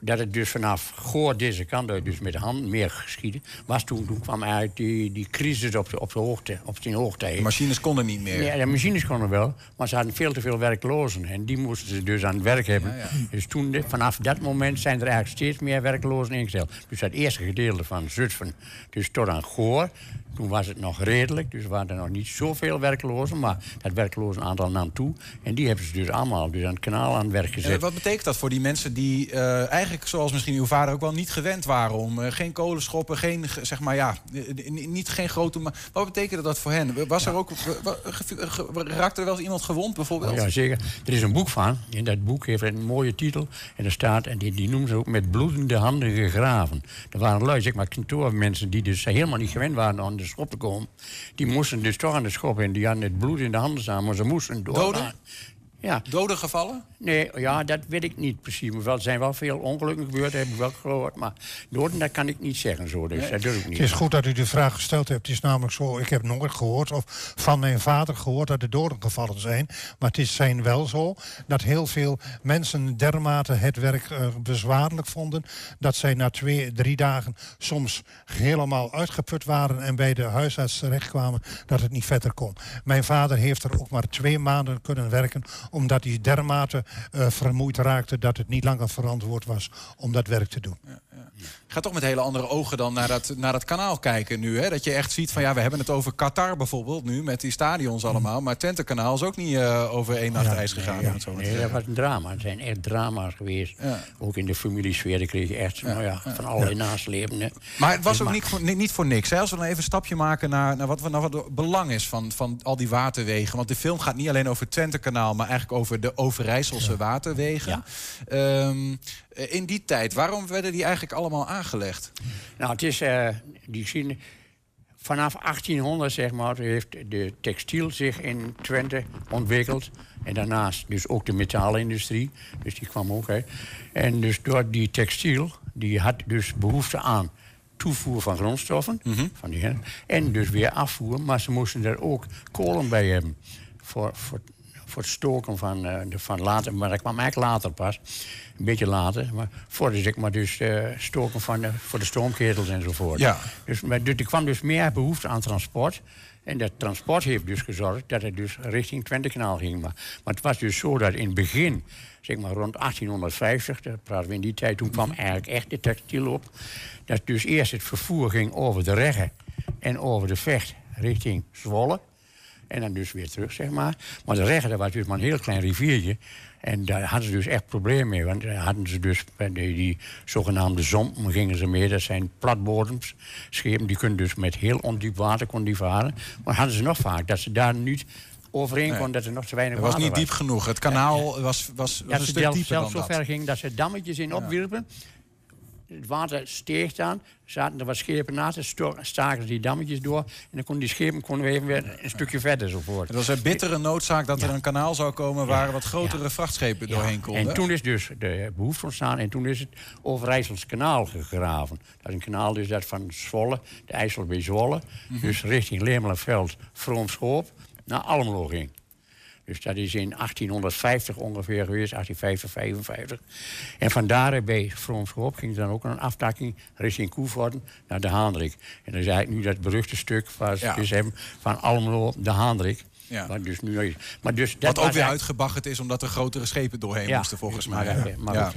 dat het dus vanaf Goor deze kant uit, dus met de hand meer geschieden, was toen, toen kwam eigenlijk die, die crisis op de, op de hoogte, op zijn hoogte. De machines konden niet meer. Ja, de machines konden wel, maar ze hadden veel te veel werklozen. En die moesten ze dus aan het werk hebben. Dus toen, vanaf dat moment zijn er eigenlijk steeds meer werklozen ingesteld. Dus dat eerste gedeelte van Zutphen, dus tot aan Goor, toen was het nog redelijk. Dus er waren er nog niet zoveel werklozen, maar dat werklozen aantal nam toe. En die hebben ze dus allemaal dus aan het kanaal aan het werk gezet. Eh, wat betekent dat voor die mensen die eh, eigenlijk, zoals misschien uw vader ook wel niet gewend waren om eh, geen kolenschoppen, geen, ge- zeg maar ja, eh, niet geen grote. ma- Wat betekende dat voor hen? Was er ook, raakte er wel eens iemand gewond bijvoorbeeld? Ja, zeker. Er is een boek van. En dat boek heeft een mooie titel. En er staat, en die, die noemen ze ook met bloedende handen gegraven. Er waren lui, zeg maar, kantoormensen die dus helemaal niet gewend waren aan de schop te komen. Die moesten dus toch aan de schop en die hadden het bloed in de handen staan, maar ze moesten doorgaan. Doden? Ja. Doden gevallen? Nee, ja, dat weet ik niet precies. Maar er zijn wel veel ongelukken gebeurd, heb ik wel gehoord. Maar doden, dat kan ik niet zeggen zo. Dus dat doe ik niet. Het is goed dat u de vraag gesteld hebt. Het is namelijk zo, ik heb nooit gehoord of van mijn vader gehoord dat er doden gevallen zijn. Maar het is zijn wel zo dat heel veel mensen dermate het werk eh, bezwaarlijk vonden. Dat zij na twee, drie dagen soms helemaal uitgeput waren en bij de huisarts terechtkwamen dat het niet verder kon. Mijn vader heeft er ook maar twee maanden kunnen werken omdat hij dermate eh, vermoeid raakte dat het niet langer verantwoord was om dat werk te doen. Ik ga toch met hele andere ogen dan naar dat, naar dat kanaal kijken nu. Hè? Dat je echt ziet van ja, we hebben het over Qatar bijvoorbeeld nu met die stadions allemaal. Maar Twente kanaal is ook niet eh, over één nacht ijs gegaan. het zo Nee, dat zeggen. was een drama. Er zijn echt drama's geweest. Ook in de familiesfeer kreeg je echt nou ja, van allerlei naslepen. Maar het was ook niet voor, ni- niet voor niks. Hè? Als we dan even een stapje maken naar, naar, wat, naar wat het belang is van, van al die waterwegen. Want de film gaat niet alleen over het Twente-kanaal, maar eigenlijk over de Overijsselse waterwegen. Eh, in die tijd, waarom werden die eigenlijk allemaal aangelegd? Nou, het is, eh, die zien, vanaf 1800 zeg maar, heeft de textiel zich in Twente ontwikkeld. En daarnaast dus ook de metaalindustrie, dus die kwam ook uit. En dus door die textiel, die had dus behoefte aan toevoer van grondstoffen. Van die, en dus weer afvoer, maar ze moesten er ook kolen bij hebben. Voor, voor, voor het stoken van, eh, de, van later, maar dat kwam eigenlijk later pas. Een beetje later, maar voor de, zeg maar, dus, eh, stoken van, de- voor de stoomketels enzovoort. Ja. Dus, maar, dus er kwam dus meer behoefte aan transport. En dat transport heeft dus gezorgd dat het dus richting Twentekanaal ging. Maar, maar het was dus zo dat in het begin, zeg maar rond 1850, daar praten we in die tijd, toen kwam eigenlijk echt de textiel op. Dat dus eerst het vervoer ging over de Regge en over de Vecht richting Zwolle. En dan dus weer terug, zeg maar. Maar de dat was dus maar een heel klein riviertje. En daar hadden ze dus echt problemen mee. Want daar hadden ze dus bij die, die zogenaamde zompen gingen ze mee. Dat zijn platbodems, schepen. Die kunnen dus met heel ondiep water kon die varen. Maar hadden ze nog vaak dat ze daar niet overheen Nee. konden. Dat er nog te weinig Het was niet diep genoeg. Het kanaal was, was, was dat een stuk dan zo ver ging dat ze dammetjes in opwierpen. Het water steeg dan, zaten er wat schepen naast, staken ze die dammetjes door. En dan konden die schepen konden we even weer een stukje verder enzovoort. Het was een bittere noodzaak dat er een kanaal zou komen waar wat grotere vrachtschepen doorheen konden. En toen is dus de behoefte ontstaan en toen is het Overijssels kanaal gegraven. Dat is een kanaal dus dat van Zwolle, de IJssel bij Zwolle, Mhm. dus richting Lemelenveld, Vroomschoop, naar Almelo ging. Dus dat is in 1850 ongeveer geweest, 1850, 55. En vandaar bij Vroomschoop ging dan ook een aftakking richting Koevoorden naar de Haandrik. En dat is eigenlijk nu dat beruchte stuk waar ze Ja. dus hebben van Almelo, de Haandrik. Ja. Wat dus nu is. Maar dus dat Wat ook weer uitgebaggerd is omdat er grotere schepen doorheen Ja, moesten volgens mij. maar, Ja. maar, Ja.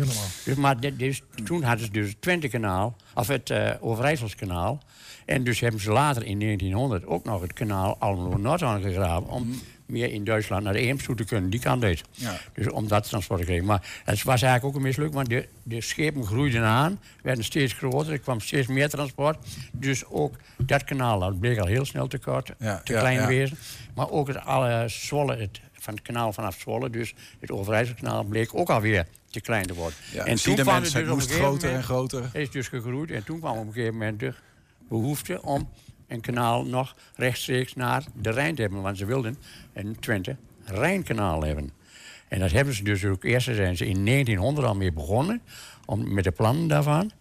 Dus, maar dit- dus, toen hadden ze dus het Twentekanaal, of het eh Overijsselskanaal. En dus hebben ze later in 1900 ook nog het kanaal Almelo-Noord aangegraven... om meer in Duitsland naar de toe te kunnen. Die kan dit. Ja. Dus om dat transport te krijgen. Maar het was eigenlijk ook een misluk, want de, de schepen groeiden aan, werden steeds groter, er kwam steeds meer transport. Dus ook dat kanaal, dat bleek al heel snel te kort, Ja, te ja, klein wezen. Maar ook het alle Zwolle, het, van het kanaal vanaf Zwolle, dus het Overijsselkanaal, bleek ook alweer te klein te worden. En zie de kwam er het op moest groter en groter. Het is dus gegroeid en toen kwam op een gegeven moment de behoefte om een kanaal nog rechtstreeks naar de Rijn te hebben. Want ze wilden een Twente Rijnkanaal hebben. En dat hebben ze dus ook eerst zijn ze in 1900 al mee begonnen. Om, met de plannen daarvan.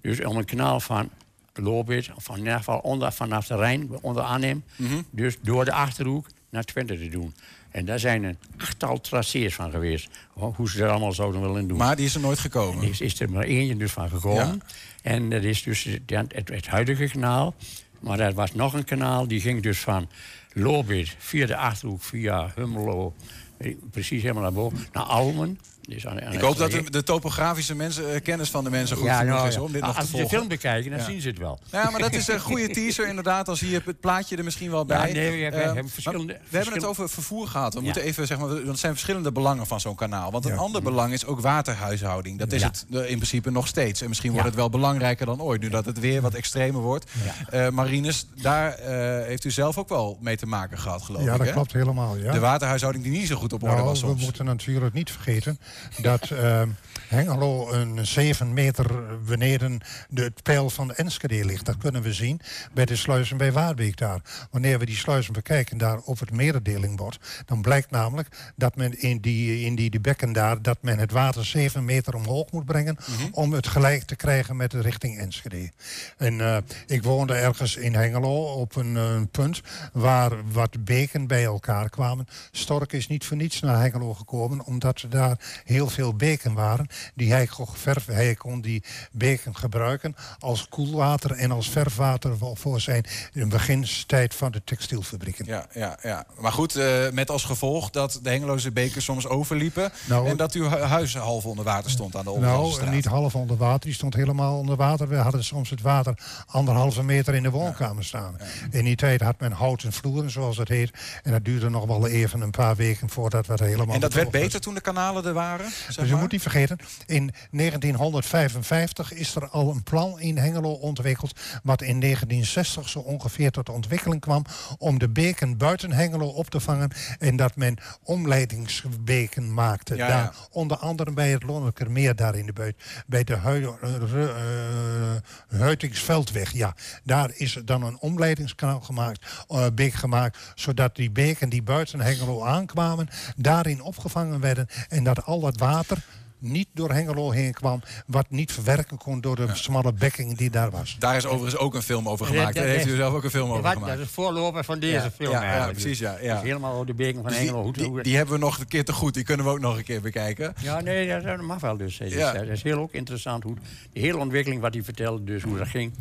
Dus om een kanaal van Lobit, of van in ieder geval onder, vanaf de Rijn, onder Arnhem. Mhm. Dus door de Achterhoek naar Twente te doen. En daar zijn een achttal tracés van geweest. ho- Hoe ze dat allemaal zouden willen doen. Maar die is er nooit gekomen. Er is, is er maar eentje dus van gekomen. En dat is dus het, het, het huidige kanaal. Maar er was nog een kanaal, die ging dus van Lobit via de Achterhoek, via Hummelo, eh, precies helemaal naar boven, naar Almen. Dus aan, aan Ik hoop dat de, de topografische mensen, eh, kennis van de mensen goed ja, genoeg nou, is ja. om dit nog Als te ze de volgen. film bekijken, dan Ja. zien ze het wel. Ja, maar dat is een goede teaser inderdaad. Zie je het plaatje er misschien wel bij. Ja, nee, we hebben- Eh, hebben verschillende- maar We hebben het over vervoer gehad. We Ja. moeten even zeggen, want er zijn verschillende belangen van zo'n kanaal. Want een ander belang is ook waterhuishouding. Dat is Ja. het eh, in principe nog steeds. En misschien wordt Ja. het wel belangrijker dan ooit. Nu dat het weer wat extremer wordt. Eh, Marines, daar heeft u zelf ook wel mee te maken gehad, geloof Ja, ik. dat hè? klopt helemaal. Ja. De waterhuishouding die niet zo goed op orde Nou, was we moeten natuurlijk niet vergeten dat ehm, Hengelo een 7 meter beneden de, het pijl van de Enschede ligt. Dat kunnen we zien bij de sluizen bij Waarbeek daar. Wanneer we die sluizen bekijken daar op het merendelingbord, dan blijkt namelijk dat men in die, in die, die bekken daar, dat men het water 7 meter omhoog moet brengen om het gelijk te krijgen met de richting Enschede. En eh, ik woonde ergens in Hengelo op een, eh, punt waar wat beken bij elkaar kwamen. Stork is niet voor niets naar Hengelo gekomen, omdat er daar heel veel beken waren. Die hij, kon hij kon die beken gebruiken als koelwater en als verfwater voor- zijn de beginstijd van de textielfabrieken. Ja, ja, ja. Maar goed, eh, met als gevolg dat de Hengeloze bekers soms overliepen... Nou, en dat uw hu- huis half onder water stond aan de onderkant Nou, niet half onder water, die stond helemaal onder water. We hadden soms het water anderhalve meter in de woonkamer staan. In die tijd had men houten vloeren, zoals het heet. En dat duurde nog wel even een paar weken voordat we er helemaal En dat werd was. beter toen de kanalen er waren? Zeg Dus je moet niet vergeten, in 1955 is er al een plan in Hengelo ontwikkeld. wat in 1960 zo ongeveer tot ontwikkeling kwam. om de beken buiten Hengelo op te vangen. en dat men omleidingsbeken maakte. Ja, daar, ja. Onder andere bij het Lonnekermeer daar in de buurt. Bij de Hui- eh, eh, Huitingsveldweg. Ja, daar is dan een omleidingskanaal gemaakt, beek gemaakt. zodat die beken die buiten Hengelo aankwamen. daarin opgevangen werden. en dat al dat water niet door Hengelo heen kwam. wat niet verwerken kon door de smalle bekking die daar was. Daar is overigens ook een film over gemaakt. Daar heeft u zelf ook een film over Wat, gemaakt. dat is voorloper van deze Ja, film ja, ja, precies, ja, ja. Dus helemaal over de beken van Dus Hengelo. die, Hoe- die, hoe- die hebben we nog een keer te goed. Die kunnen we ook nog een keer bekijken. Ja, nee, dat, mag wel dus. Dat is, Ja. dat is heel ook interessant. Hoe, de hele ontwikkeling wat hij vertelde, dus hoe dat ging.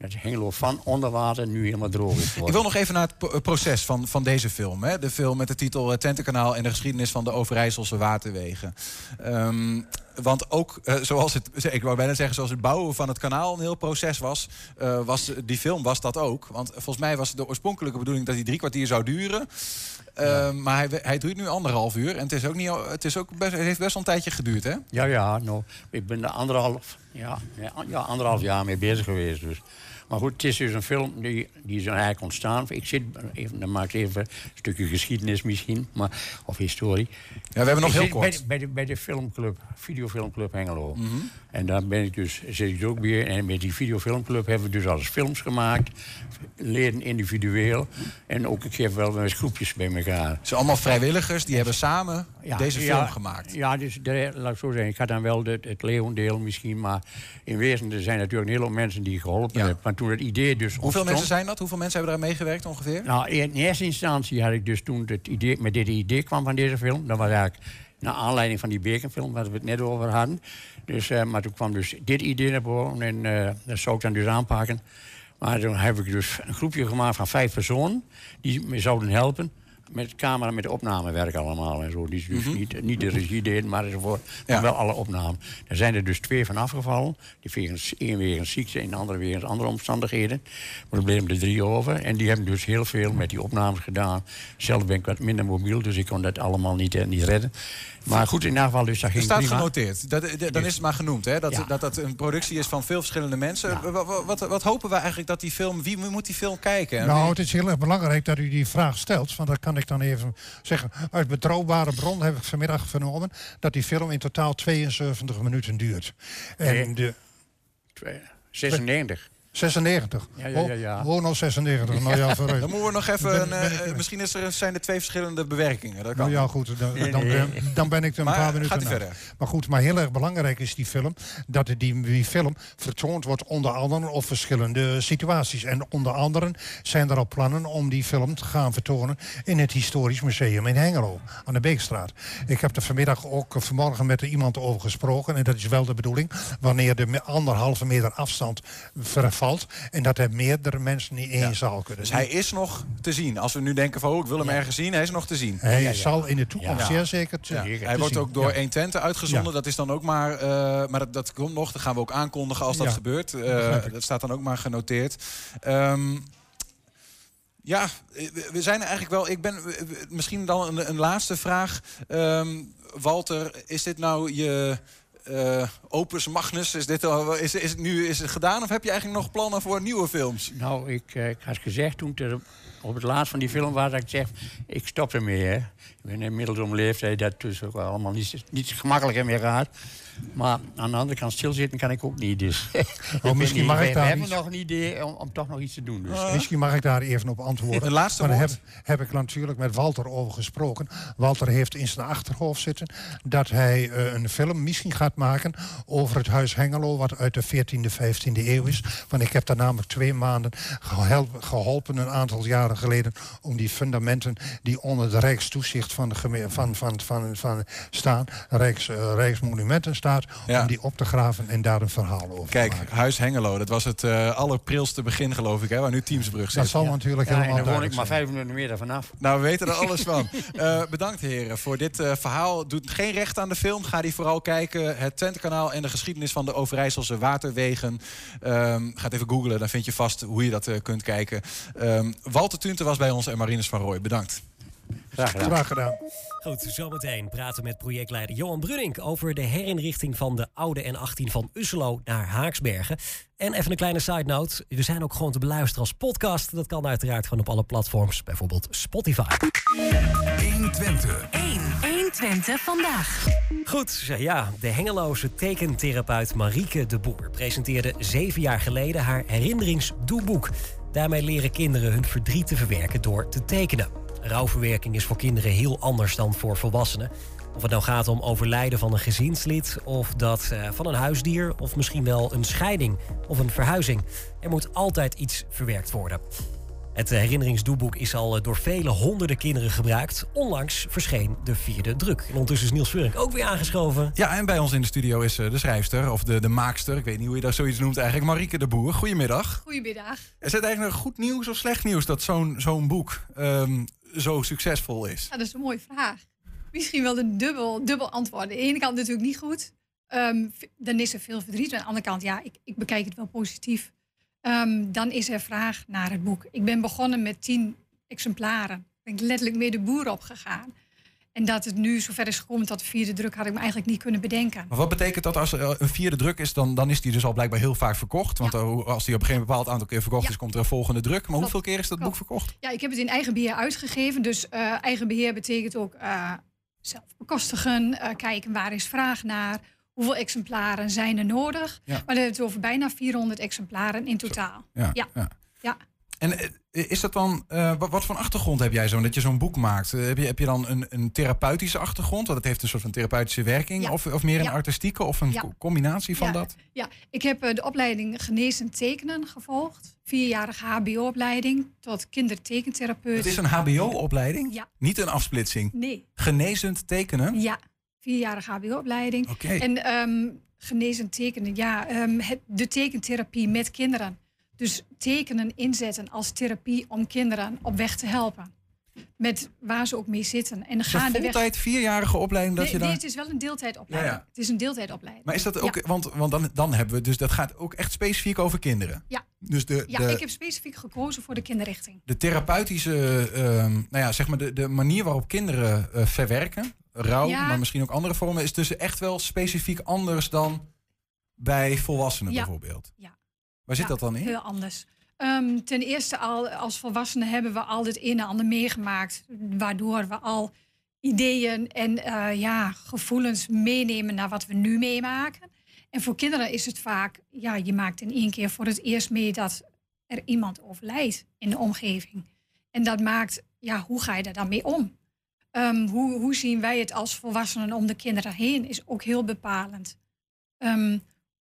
Dat Hengelo van onder water nu helemaal droog is Ik geworden. wil nog even naar het pro- proces van, van deze film. Hè? De film met de titel eh, Twentekanaal en de geschiedenis van de Overijsselse waterwegen. Ehm, want ook, eh, zoals het, ik wou bijna zeggen, zoals het bouwen van het kanaal een heel proces was, eh, was die film was dat ook. Want volgens mij was de oorspronkelijke bedoeling dat hij drie kwartier zou duren. Ehm, Maar hij, hij duurt nu anderhalf uur. En het, is ook niet, het, is ook best, het heeft best wel een tijdje geduurd, hè? Ja, ja, nou, ik ben er anderhalf, ja, ja, anderhalf jaar mee bezig geweest. Dus. Maar goed, het is dus een film die, die is eigenlijk ontstaan. Ik zit, even, dan maak ik even een stukje geschiedenis misschien, maar, of historie. Ja, we hebben nog Ik heel kort. Bij, de- bij, de, bij de filmclub, videofilmclub Hengelo. Mhm. En daar ben ik dus, zit ik dus ook weer. En met die videofilmclub hebben we dus alles films gemaakt. Leden individueel. En ook een keer wel met groepjes bij elkaar. Het zijn allemaal vrijwilligers, die hebben samen deze film ja, gemaakt. Ja, dus de, laat ik zo zeggen. Ik had dan wel de, het leeuwendeel misschien. Maar in wezen er zijn natuurlijk een hele hoop mensen die geholpen hebben. Maar toen het idee dus Hoeveel ontstond- mensen zijn dat? Hoeveel mensen hebben daar meegewerkt ongeveer? Nou, in eerste instantie had ik dus toen het idee, met dit idee kwam van deze film. Dat was eigenlijk naar aanleiding van die bekenfilm waar we het net over hadden. Dus, eh, maar toen kwam dus dit idee naar boven en eh, dat zou ik dan dus aanpakken. Maar toen heb ik dus een groepje gemaakt van vijf personen die me zouden helpen. Met camera, met opnamewerk allemaal en zo. Die dus Mhm. niet, niet de regie deden, maar maar wel alle opnamen. Er zijn er dus twee van afgevallen. Die wegens, één wegens ziekte en de andere wegens andere omstandigheden. Maar er bleven er drie over. En die hebben dus heel veel met die opnames gedaan. Zelf ben ik wat minder mobiel, dus ik kon dat allemaal niet, eh, niet redden. Maar goed, in ieder geval, dus dat Er ging staat prima. genoteerd. Dat, dat- dan is het maar genoemd, hè? Dat, Ja. dat dat een productie is van veel verschillende mensen. Wat, wat, wat, wat hopen we eigenlijk dat die film... Wie moet die film kijken? Nou, het is heel erg belangrijk dat u die vraag stelt. Want dat kan ik dan even zeggen. Uit betrouwbare bron heb ik vanmiddag vernomen dat die film in totaal 72 minuten duurt. En Nee. de, 96. 96. Ja, ja, ja, ja. Oh, oh, nou 96. Nou ja, vooruit. Dan moeten we nog even... Ben- een, ben eh, ik- misschien is er, zijn er twee verschillende bewerkingen. Dat kan. Nou ja, goed, dan, Nee, dan, ben, dan ben ik er een Maar paar minuten verder. Maar goed, maar heel erg belangrijk is die film... dat die, die film vertoond wordt onder andere op verschillende situaties. En onder andere zijn er al plannen om die film te gaan vertonen... in het Historisch Museum in Hengelo, aan de Beekstraat. Ik heb er vanmiddag ook eh, vanmorgen met iemand over gesproken... en dat is wel de bedoeling, wanneer de anderhalve meter afstand vervalt... en dat er meerdere mensen in één zaal kunnen Dus hij is nog te zien. Als we nu denken van, oh, ik wil hem ergens zien. Hij is nog te zien. Hij zal in de toekomst Ja. zeer zeker te, Ja. te Hij wordt zien. ook door Ja. 120 uitgezonden. Ja. Dat is dan ook maar. eh, maar dat, dat komt nog. Dat gaan we ook aankondigen als dat Ja, gebeurt. Eh, dat staat dan ook maar genoteerd. Ehm, ja, we- zijn eigenlijk wel. Ik ben misschien dan een, een laatste vraag. Ehm, Walter, is dit nou je. Eh, opus magnus, is, dit al, is, is, het nu, is het gedaan of heb je eigenlijk nog plannen voor nieuwe films? Nou, ik, eh, ik had gezegd toen op het laatst van die film was... dat ik zeg, ik stop ermee. Hè. Ik ben inmiddels om leeftijd dat dus ook allemaal niet, niet gemakkelijker meer gaat. Maar aan de andere kant stilzitten kan ik ook niet. Dus Oh, misschien mag ik we daar hebben iets- nog een idee om, om toch nog iets te doen. Dus. Misschien mag ik daar even op antwoorden. Een laatste maar woord. heb, heb ik natuurlijk met Walter over gesproken. Walter heeft in zijn achterhoofd zitten dat hij eh, een film misschien gaat maken over het huis Hengelo, wat uit de 14e, 15e eeuw is. Want ik heb daar namelijk twee maanden geholpen, een aantal jaren geleden, om die fundamenten die onder de Rijkstoezicht van de van, van, van, van staan, Rijks, eh, Rijksmonumenten staat, Ja. om die op te graven en daar een verhaal over te Kijk, maken. Huis Hengelo, dat was het eh allerprilste begin geloof ik, hè, waar nu Teamsbrug zit. Dat zal natuurlijk Ja, en helemaal woon ik maar vijf minuten meer daarvan af. Nou, we weten er alles van. Eh, bedankt heren voor dit eh, verhaal. Doet geen recht aan de film. Ga die vooral kijken. Het Twente-kanaal en de geschiedenis van de Overijsselse waterwegen. Ehm ga het even googlen, dan vind je vast hoe je dat kunt kijken. Ehm, Walter Tunte was bij ons en Marinus van Rooij. Bedankt. Graag gedaan. Graag gedaan. Goed, zometeen praten we met projectleider Johan Brunink over de herinrichting van de oude N18 van Usselo naar Haaksbergen. En even een kleine side note: we zijn ook gewoon te beluisteren als podcast. Dat kan uiteraard gewoon op alle platforms, bijvoorbeeld Spotify. 120. 1. 120 vandaag. Goed, ja, de Hengeloze tekentherapeut Marieke de Boer presenteerde zeven jaar geleden haar herinneringsdoeboek. Daarmee leren kinderen hun verdriet te verwerken door te tekenen. Rouwverwerking is voor kinderen heel anders dan voor volwassenen. Of het nou gaat om overlijden van een gezinslid, of dat eh, van een huisdier, of misschien wel een scheiding of een verhuizing. Er moet altijd iets verwerkt worden. Het herinneringsdoeboek is al eh, door vele honderden kinderen gebruikt. Onlangs verscheen de vierde druk. En ondertussen is Niels Veurink ook weer aangeschoven. Ja, en bij ons in de studio is eh, de schrijfster, of de, de maakster, ik weet niet hoe je dat zoiets noemt eigenlijk, Marieke de Boer. Goedemiddag. Goedemiddag. Is het eigenlijk goed nieuws of slecht nieuws dat zo'n zo'n boek ehm, zo succesvol is? Dat is een mooie vraag. Misschien wel een dubbel, dubbel antwoord. Aan de ene kant natuurlijk niet goed. V- dan is er veel verdriet. Aan de andere kant, ja, ik, ik bekijk het wel positief. Ehm, dan is er vraag naar het boek. Ik ben begonnen met tien exemplaren. Ben ik letterlijk mee de boer opgegaan. En dat het nu zover is gekomen tot de vierde druk, had ik me eigenlijk niet kunnen bedenken. Maar wat betekent dat als er een vierde druk is, dan, dan is die dus al blijkbaar heel vaak verkocht? Want eh, als die op een gegeven bepaald aantal keer verkocht Ja. is, komt er een volgende druk. Maar Klopt. hoeveel keer is dat boek verkocht? Ja, ik heb het in eigen beheer uitgegeven. Dus eh, eigen beheer betekent ook eh, zelf bekostigen, eh, kijken waar is vraag naar, hoeveel exemplaren zijn er nodig. Ja. Maar dan hebben we het over bijna 400 exemplaren in totaal. Ja, ja. En eh, is dat dan, eh, wat, wat voor achtergrond heb jij zo, dat je zo'n boek maakt? Eh, heb, je, heb je dan een, een therapeutische achtergrond? Want het heeft een soort van therapeutische werking? Ja. Of, of meer een Ja. artistieke of een Ja. co- combinatie van ja, dat? Ja, ik heb eh, de opleiding Genezen Tekenen gevolgd. Vierjarige HBO-opleiding tot kindertekentherapeut. Het is een HBO-opleiding? Ja. Niet een afsplitsing? Nee. Genezend tekenen? Ja, vierjarige HBO-opleiding. Oké. En ehm genezend tekenen, ja, ehm, het, de tekentherapie met kinderen. Dus tekenen inzetten als therapie om kinderen op weg te helpen. Met waar ze ook mee zitten. En Is dat gaandeweg... voltijd vierjarige opleiding dat Nee, je daar... nee, het is wel een deeltijdopleiding. Ja, ja. Het is een deeltijdopleiding. Maar is dat ook, Ja. want, want dan, dan hebben we, dus dat gaat ook echt specifiek over kinderen. Ja. Dus de, Ja, de, ik heb specifiek gekozen voor de kinderrichting. de therapeutische, ehm, nou ja, zeg maar de, de manier waarop kinderen eh, verwerken, rouw, maar misschien ook andere vormen, is dus echt wel specifiek anders dan bij volwassenen Ja. bijvoorbeeld. Ja. Waar zit Ja, dat dan in? Heel anders. Ehm, ten eerste al als volwassenen hebben we al het een en ander meegemaakt. Waardoor we al ideeën en eh, ja, gevoelens meenemen naar wat we nu meemaken. En voor kinderen is het vaak, ja, je maakt in één keer voor het eerst mee dat er iemand overlijdt in de omgeving. En dat maakt, ja, hoe ga je daar dan mee om? Ehm, hoe, hoe zien wij het als volwassenen om de kinderen heen is ook heel bepalend. Ehm,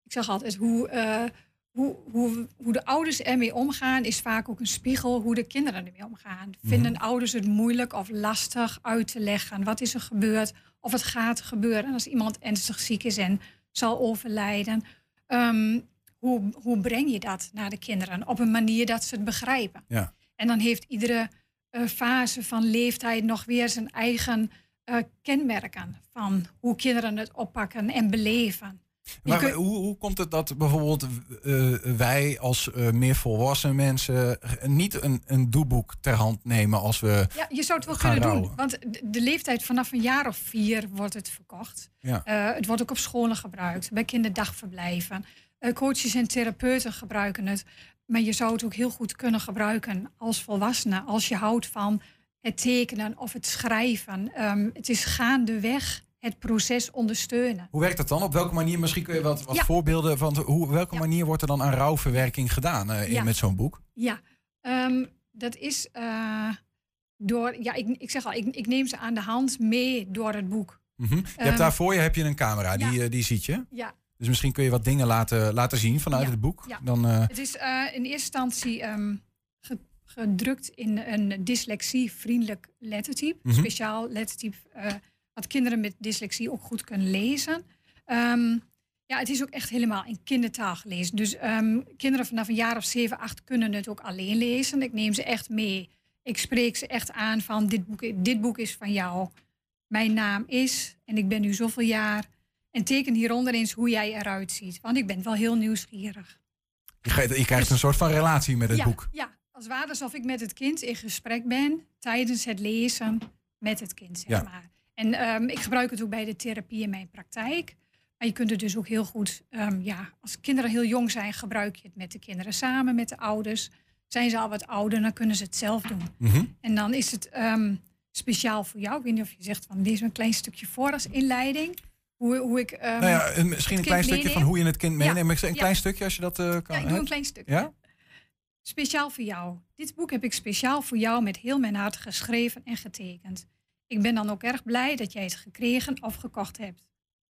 ik zeg altijd, hoe, eh, hoe, hoe, hoe de ouders ermee omgaan, is vaak ook een spiegel hoe de kinderen ermee omgaan. Vinden ouders het moeilijk of lastig uit te leggen? Wat is er gebeurd? Of het gaat gebeuren als iemand ernstig ziek is en zal overlijden? Ehm, hoe, hoe breng je dat naar de kinderen? Op een manier dat ze het begrijpen. Ja. En dan heeft iedere eh, fase van leeftijd nog weer zijn eigen eh, kenmerken van hoe kinderen het oppakken en beleven. Maar kunt- hoe, hoe komt het dat bijvoorbeeld eh, wij als eh, meer volwassen mensen niet een, een doeboek ter hand nemen als we Ja, je zou het wel kunnen doen. Want de, leeftijd vanaf een jaar of vier wordt het verkocht. Ja. Eh, het wordt ook op scholen gebruikt, bij kinderdagverblijven. Coaches en therapeuten gebruiken het. Maar je zou het ook heel goed kunnen gebruiken als volwassene. Als je houdt van het tekenen of het schrijven. Ehm, het is gaandeweg het proces ondersteunen. Hoe werkt dat dan? Op welke manier? Misschien kun je wat, wat Ja. voorbeelden van hoe, welke manier wordt er dan aan rouwverwerking gedaan eh, in- Ja. met zo'n boek? Ja, ehm, dat is eh, door. Ja, ik, ik zeg al, ik, ik neem ze aan de hand mee door het boek. Mhm. Je Ehm, hebt daar voor je heb je een camera, die, eh, die ziet je. Ja. Dus misschien kun je wat dingen laten, laten zien vanuit het boek. Dan, Het is in eerste instantie ehm, ge- gedrukt in een dyslexie-vriendelijk lettertype. Mhm. Speciaal lettertype wat kinderen met dyslexie ook goed kunnen lezen. Ehm, ja, het is ook echt helemaal in kindertaal gelezen. Dus ehm, kinderen vanaf een jaar of 7, 8 kunnen het ook alleen lezen. Ik neem ze echt mee. Ik spreek ze echt aan van dit boek, dit boek is van jou. Mijn naam is en ik ben nu zoveel jaar. En teken hieronder eens hoe jij eruit ziet. Want ik ben wel heel nieuwsgierig. je, krijgt- je krijgt een soort van relatie met het Dus- ja, boek. Ja, als ware alsof ik met het kind in gesprek ben tijdens het lezen met het kind, zeg Ja. maar. En ehm, ik gebruik het ook bij de therapie in mijn praktijk. Maar je kunt het dus ook heel goed, ehm, ja, als kinderen heel jong zijn, gebruik je het met de kinderen samen, met de ouders. Zijn ze al wat ouder, dan kunnen ze het zelf doen. Mhm. En dan is het ehm, speciaal voor jou. Ik weet niet of je zegt van lees een klein stukje voor als inleiding. Hoe, hoe ik. nou ja, een- misschien een klein stukje van hoe je het kind Ja, meeneemt. Een ja. klein stukje als je dat eh, kan. Ja, ik doe hè? een klein stukje. Ja? Speciaal voor jou. Dit boek heb ik speciaal voor jou met heel mijn hart geschreven en getekend. Ik ben dan ook erg blij dat jij het gekregen of gekocht hebt.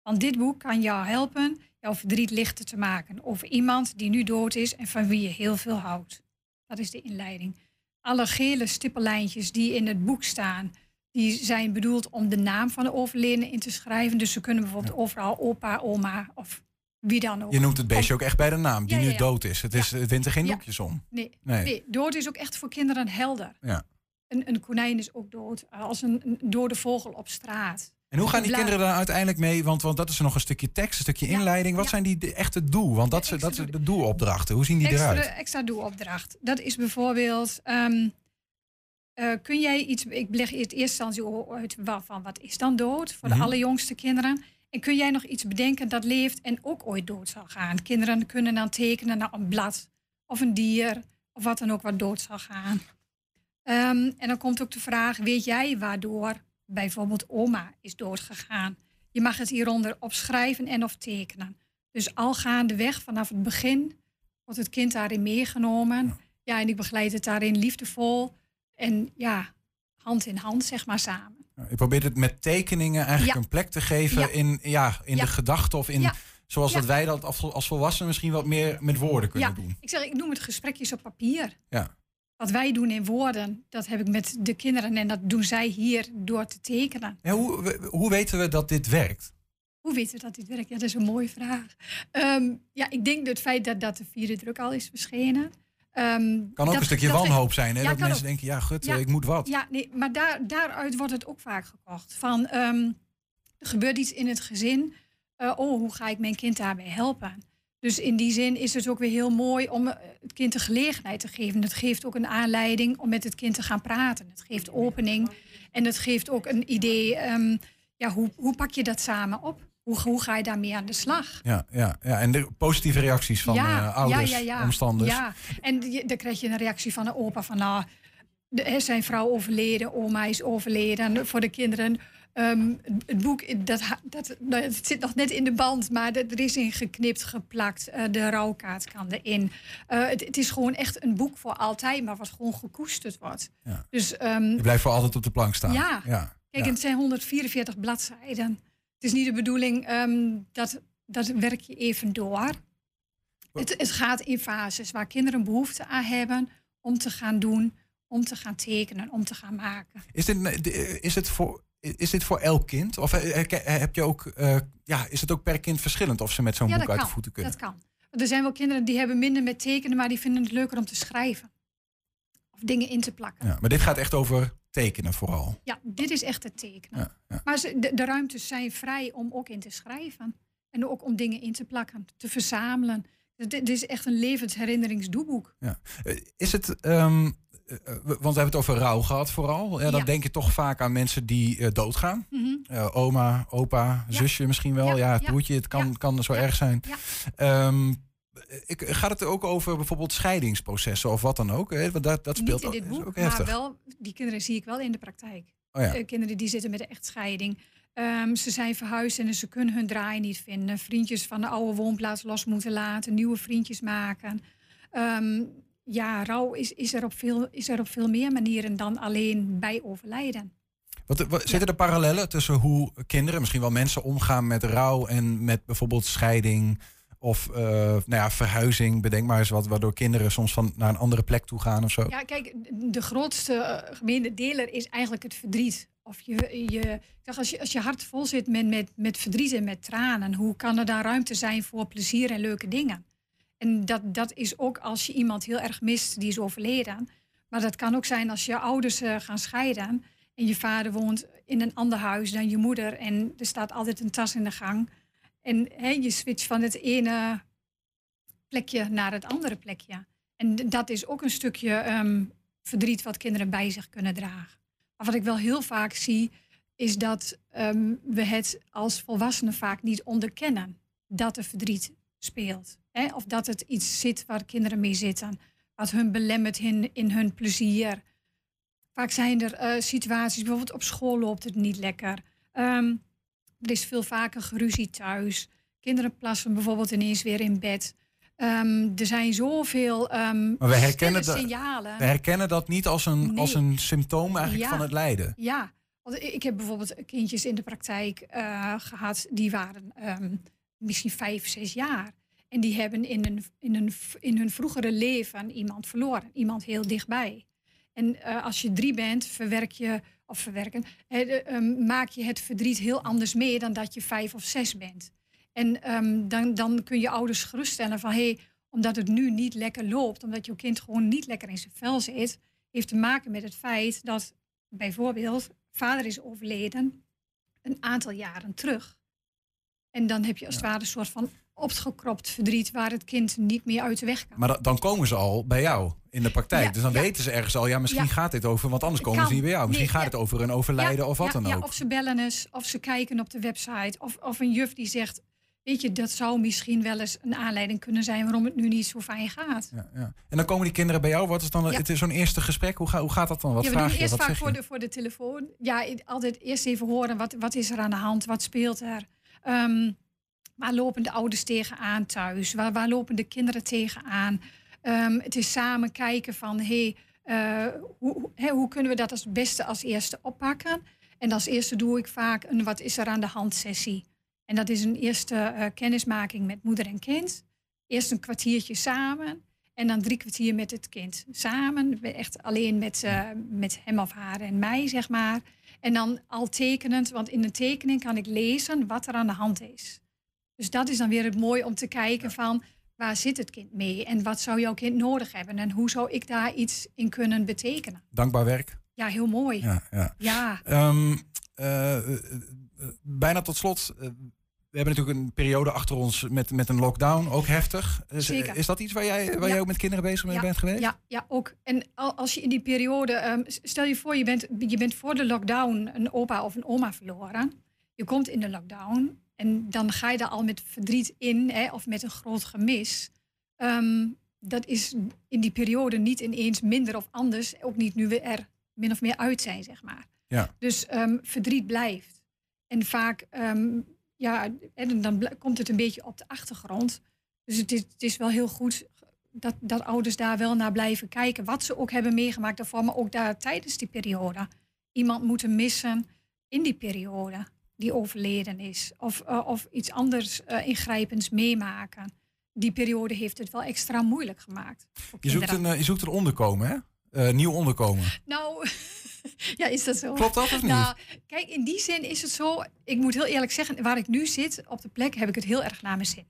Want dit boek kan jou helpen jouw verdriet lichter te maken over iemand die nu dood is en van wie je heel veel houdt. Dat is de inleiding. Alle gele stippellijntjes die in het boek staan, die zijn bedoeld om de naam van de overledene in te schrijven. Dus ze kunnen bijvoorbeeld overal opa, oma of wie dan ook. Je noemt het beestje ook echt bij de naam, die Ja, ja, nu dood is. Het, is, het wint er geen doekjes om. Nee, Nee. nee. dood is ook echt voor kinderen helder. Ja. Een, een konijn is ook dood, eh, als een, een dode vogel op straat. En hoe gaan die kinderen daar uiteindelijk mee? Want, want dat is nog een stukje tekst, een stukje inleiding. Wat zijn die echte doel? Want dat, is de doelopdrachten. Hoe zien die extra, eruit? extra doelopdracht. Dat is bijvoorbeeld, ehm, eh, kun jij iets, ik leg in eerste instantie uit van wat is dan dood voor Mhm. de allerjongste kinderen. En kun jij nog iets bedenken dat leeft en ook ooit dood zal gaan? Kinderen kunnen dan tekenen naar een blad of een dier of wat dan ook wat dood zal gaan. Ehm, en dan komt ook de vraag, weet jij waardoor bijvoorbeeld oma is doodgegaan? Je mag het hieronder opschrijven en of tekenen. Dus al gaandeweg vanaf het begin wordt het kind daarin meegenomen. Ja, en ik begeleid het daarin liefdevol en ja, hand in hand, zeg maar samen. Je probeert het met tekeningen eigenlijk Ja. een plek te geven Ja. in, ja, in de gedachte of in... Zoals dat wij dat als, volwassenen misschien wat meer met woorden kunnen ja, doen. ik zeg, ik noem het gesprekjes op papier. Ja. Wat wij doen in woorden, dat heb ik met de kinderen en dat doen zij hier door te tekenen. Hoe, hoe weten we dat dit werkt? Hoe weten we dat dit werkt? Ja, dat is een mooie vraag. Ehm, ja, ik denk dat het feit dat, dat de vierde druk al is verschenen. ehm, Kan ook dat- een stukje dat- wanhoop zijn. Hè? Ja, dat mensen ook. denken, ja gut, Ja. ik moet wat. Ja, nee, maar daar, daaruit wordt het ook vaak gekocht. Van, ehm, er gebeurt iets in het gezin. Eh, oh, hoe ga ik mijn kind daarbij helpen? Dus in die zin is het ook weer heel mooi om eh, het kind de gelegenheid te geven. Het geeft ook een aanleiding om met het kind te gaan praten. Het geeft opening. En het geeft ook een idee, ehm, ja, hoe, hoe pak je dat samen op? Hoe, hoe ga je daarmee aan de slag? Ja, ja, ja. En de positieve reacties van eh, ouders, ja, ja, ja. omstanders. Ja, en je- dan krijg je een reactie van de opa van... nou, de, zijn vrouw overleden, oma is overleden. En voor de kinderen, ehm, het boek, dat, dat, nou, het zit nog net in de band... maar dat- er is in geknipt, geplakt. eh, de rouwkaart kan erin. Eh, het, het is gewoon echt een boek voor altijd... maar wat gewoon gekoesterd wordt. Dus, ehm, Je blijft voor altijd op de plank staan. ja. ja. Kijk, ja. het zijn 144 bladzijden. Het is niet de bedoeling ehm, dat, dat werk je even door. Het, het gaat in fases waar kinderen behoefte aan hebben om te gaan doen, om te gaan tekenen, om te gaan maken. Is dit, is, het voor, is dit voor elk kind? Of eh, eh, heb je ook, eh, ja, is het ook per kind verschillend of ze met zo'n ja, boek uit kan. de voeten kunnen? Dat kan. Er zijn wel kinderen die hebben minder met tekenen, maar die vinden het leuker om te schrijven. Of dingen in te plakken. Ja, maar dit gaat echt over tekenen vooral. Ja, dit is echt het tekenen. Ja, ja. Maar ze, de, de ruimtes zijn vrij om ook in te schrijven. En ook om dingen in te plakken, te verzamelen. Dit, dit is echt een levensherinneringsdoeboek. Ja. Eh, Is het, ehm, eh, eh, want we hebben het over rouw gehad vooral. Ja, dan Ja. denk je toch vaak aan mensen die eh, doodgaan. Mhm. Eh, oma, opa, zusje misschien wel. Ja, ja, broertje, het kan, kan zo erg zijn. Ehm, ik, gaat het ook over bijvoorbeeld scheidingsprocessen of wat dan ook? Hè? Want dat, dat speelt Niet in ook, dit boek, ook maar wel, die kinderen zie ik wel in de praktijk. Oh ja. Eh, kinderen die zitten met een echtscheiding. Ehm, ze zijn verhuisd en ze kunnen hun draai niet vinden. Vriendjes van de oude woonplaats los moeten laten. Nieuwe vriendjes maken. Ehm, ja, rouw is, is, er op veel, is er op veel meer manieren dan alleen bij overlijden. Wat, wat- zitten er parallellen tussen hoe kinderen, misschien wel mensen, omgaan met rouw en met bijvoorbeeld scheiding of eh, nou ja, verhuizing? Bedenk maar eens wat, waardoor kinderen soms van naar een andere plek toe gaan of zo. Ja, kijk, de grootste eh, gemene deler is eigenlijk het verdriet. Of je, je, als, je, als je hart vol zit met, met, met verdriet en met tranen, hoe kan er dan ruimte zijn voor plezier en leuke dingen? En dat, dat is ook als je iemand heel erg mist, die is overleden. Maar dat kan ook zijn als je ouders eh, gaan scheiden en je vader woont in een ander huis dan je moeder en er staat altijd een tas in de gang. En je switcht van het ene plekje naar het andere plekje. En dat is ook een stukje ehm, verdriet wat kinderen bij zich kunnen dragen. Maar wat ik wel heel vaak zie, is dat ehm, we het als volwassenen vaak niet onderkennen dat er verdriet speelt. Hè? Of dat het iets zit waar kinderen mee zitten, wat hun belemmert in, in hun plezier. Vaak zijn er eh, situaties, bijvoorbeeld op school loopt het niet lekker. Ehm, er is veel vaker geruzie thuis. Kinderen plassen bijvoorbeeld ineens weer in bed. Ehm, er zijn zoveel ehm Maar we herkennen, dat, signalen. we herkennen dat niet als een, Nee. als een symptoom eigenlijk Ja. van het lijden. Ja, want ik heb bijvoorbeeld kindjes in de praktijk eh, gehad, die waren misschien vijf, zes jaar. En die hebben in hun, in, hun, in hun vroegere leven iemand verloren, iemand heel dichtbij. En eh, als je drie bent, verwerk je, of verwerken, de, ehm, maak je het verdriet heel anders mee dan dat je vijf of zes bent. En ehm, dan, dan kun je ouders geruststellen van hé, hey, omdat het nu niet lekker loopt, omdat jouw kind gewoon niet lekker in zijn vel zit, heeft te maken met het feit dat bijvoorbeeld vader is overleden een aantal jaren terug. En dan heb je als het ware een soort van opgekropt verdriet waar het kind niet meer uit de weg kan. Maar da- dan komen ze al bij jou in de praktijk. Ja, dus dan ja. weten ze ergens al, ja, misschien Ja. gaat dit over, want anders komen Kan. ze niet bij jou. Misschien Nee, gaat het over een overlijden of wat dan ja, ook. of ze bellen eens, of ze kijken op de website. Of, of een juf die zegt, weet je, dat zou misschien wel eens een aanleiding kunnen zijn waarom het nu niet zo fijn gaat. Ja, ja. En dan komen die kinderen bij jou. Wat is dan Ja. het is zo'n eerste gesprek? Hoe, ga, hoe gaat dat dan? Wat ja, we vraag doen je? eerst Wat vaak voor de, voor de telefoon. Ja, altijd eerst even horen, wat, wat is er aan de hand? Wat speelt er? Ehm, waar lopen de ouders tegenaan thuis? Waar, lopen de kinderen tegenaan? Ehm het is samen kijken van, hey, eh, hoe, hoe- kunnen we dat als beste als eerste oppakken? En als eerste doe ik vaak een wat is er aan de hand sessie. En dat is een eerste eh, kennismaking met moeder en kind. Eerst een kwartiertje samen. En dan drie kwartier met het kind samen. Echt alleen met, eh, met hem of haar en mij, zeg maar. En dan al tekenend, want in een tekening kan ik lezen wat er aan de hand is. Dus dat is dan weer het mooie om te kijken van waar zit het kind mee en wat zou jouw kind nodig hebben en hoe zou ik daar iets in kunnen betekenen. Dankbaar werk. Ja, heel mooi. Ja, ja. Ja. Ehm, eh, eh, bijna tot slot. eh, we hebben natuurlijk een periode achter ons met, met een lockdown, ook heftig. Is, Zeker. is dat iets waar jij, waar Ja. jij ook met kinderen bezig mee ja, bent geweest? Ja, ja, ook. En al- als je in die periode, ehm, stel je voor, je bent, je bent voor de lockdown een opa of een oma verloren. Je komt in de lockdown en dan ga je daar al met verdriet in, hè, of met een groot gemis. Ehm, dat is in die periode niet ineens minder of anders, ook niet nu we er min of meer uit zijn, zeg maar. Ja. Dus ehm, verdriet blijft. En vaak, ehm, ja, en dan komt het een beetje op de achtergrond. Dus het is, het is wel heel goed dat, dat ouders daar wel naar blijven kijken. Wat ze ook hebben meegemaakt daarvoor, maar ook daar tijdens die periode. Iemand moeten missen in die periode die overleden is. Of, eh, of iets anders eh, ingrijpends meemaken. Die periode heeft het wel extra moeilijk gemaakt. Je, zoekt een, eh, je zoekt een onderkomen, hè? Nieuw onderkomen. Nou, ja, is dat zo? Klopt dat of niet? Nou, kijk, in die zin is het zo. Ik moet heel eerlijk zeggen, waar ik nu zit, op de plek, heb ik het heel erg naar mijn zin.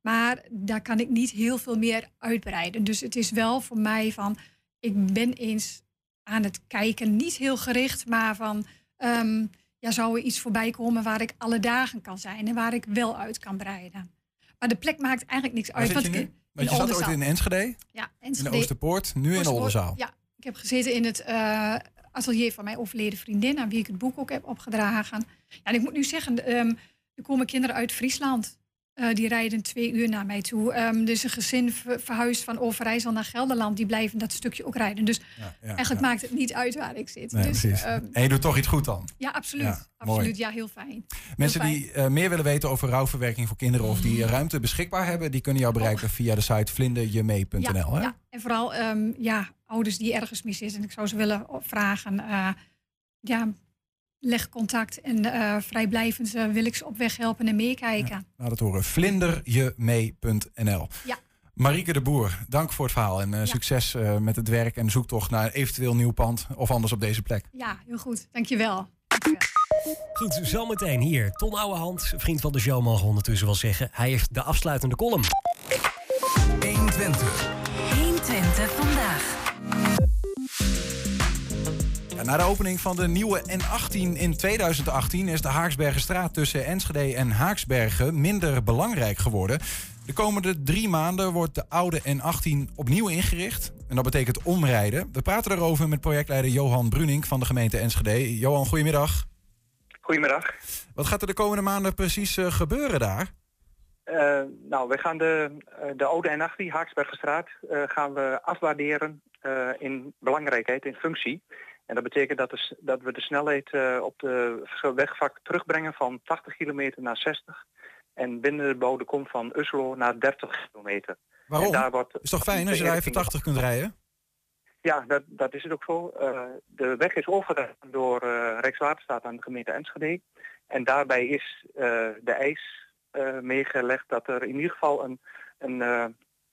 Maar daar kan ik niet heel veel meer uitbreiden. Dus het is wel voor mij van, ik ben eens aan het kijken, niet heel gericht, maar van, ehm, ja, zou er iets voorbij komen waar ik alle dagen kan zijn en waar ik wel uit kan breiden. Maar de plek maakt eigenlijk niks Waar uit. zit je want nu? ik- Want je zat ooit in Enschede, Ja, in de Enschede. Oosterpoort, nu in Oldenzaal. Ja, ik heb gezeten in het eh, atelier van mijn overleden vriendin, aan wie ik het boek ook heb opgedragen. Ja, en ik moet nu zeggen, ehm, er komen kinderen uit Friesland. Eh, die rijden twee uur naar mij toe. Ehm dus een gezin ver- verhuisd van Overijssel naar Gelderland. Die blijven dat stukje ook rijden. Dus eigenlijk maakt het niet uit waar ik zit. Nee, dus, precies. ehm, en je doet toch iets goed dan. ja, absoluut. Mooi. absoluut. Ja, heel fijn. Heel Mensen fijn. die eh, meer willen weten over rouwverwerking voor kinderen of die ruimte beschikbaar hebben, die kunnen jou bereiken via de site vlinderjemee.nl. Ja, en vooral ehm, ja, ouders die ergens mis zitten. En ik zou ze willen vragen. eh, ja, leg contact en eh, vrijblijvend eh, wil ik ze op weg helpen en meekijken. Laat het horen. Vlinderjemee.nl. Ja. Marieke de Boer, dank voor het verhaal en eh, succes eh, met het werk en zoektocht naar een eventueel nieuw pand of anders op deze plek. Ja, heel goed. Dankjewel. Goed, zometeen hier. Ton Ouwehand, vriend van de show, mogen we ondertussen wel zeggen. Hij heeft de afsluitende column. 120. 120 na de opening van de nieuwe N18 in 2018 is de Haaksbergenstraat tussen Enschede en Haaksbergen minder belangrijk geworden. De komende drie maanden wordt de oude N18 opnieuw ingericht. En dat betekent omrijden. We praten erover met projectleider Johan Brunink van de gemeente Enschede. Johan, goedemiddag. Goedemiddag. Wat gaat er de komende maanden precies eh, gebeuren daar? Eh, nou, we gaan de, eh, de oude N18, Haaksbergenstraat, gaan we afwaarderen in belangrijkheid, in functie. En dat betekent dat, de dat we de snelheid eh, op de wegvak terugbrengen van 80 kilometer naar 60. En binnen de bouwde kom van Uslo naar 30 kilometer. Waarom? En daar wordt Is toch fijn als je daar even 80 kunt rijden? Ja, dat, dat is het ook zo. Eh, de weg is overgedaan door eh, Rijkswaterstaat aan de gemeente Enschede. En daarbij is de eis meegelegd dat er in ieder geval een, een,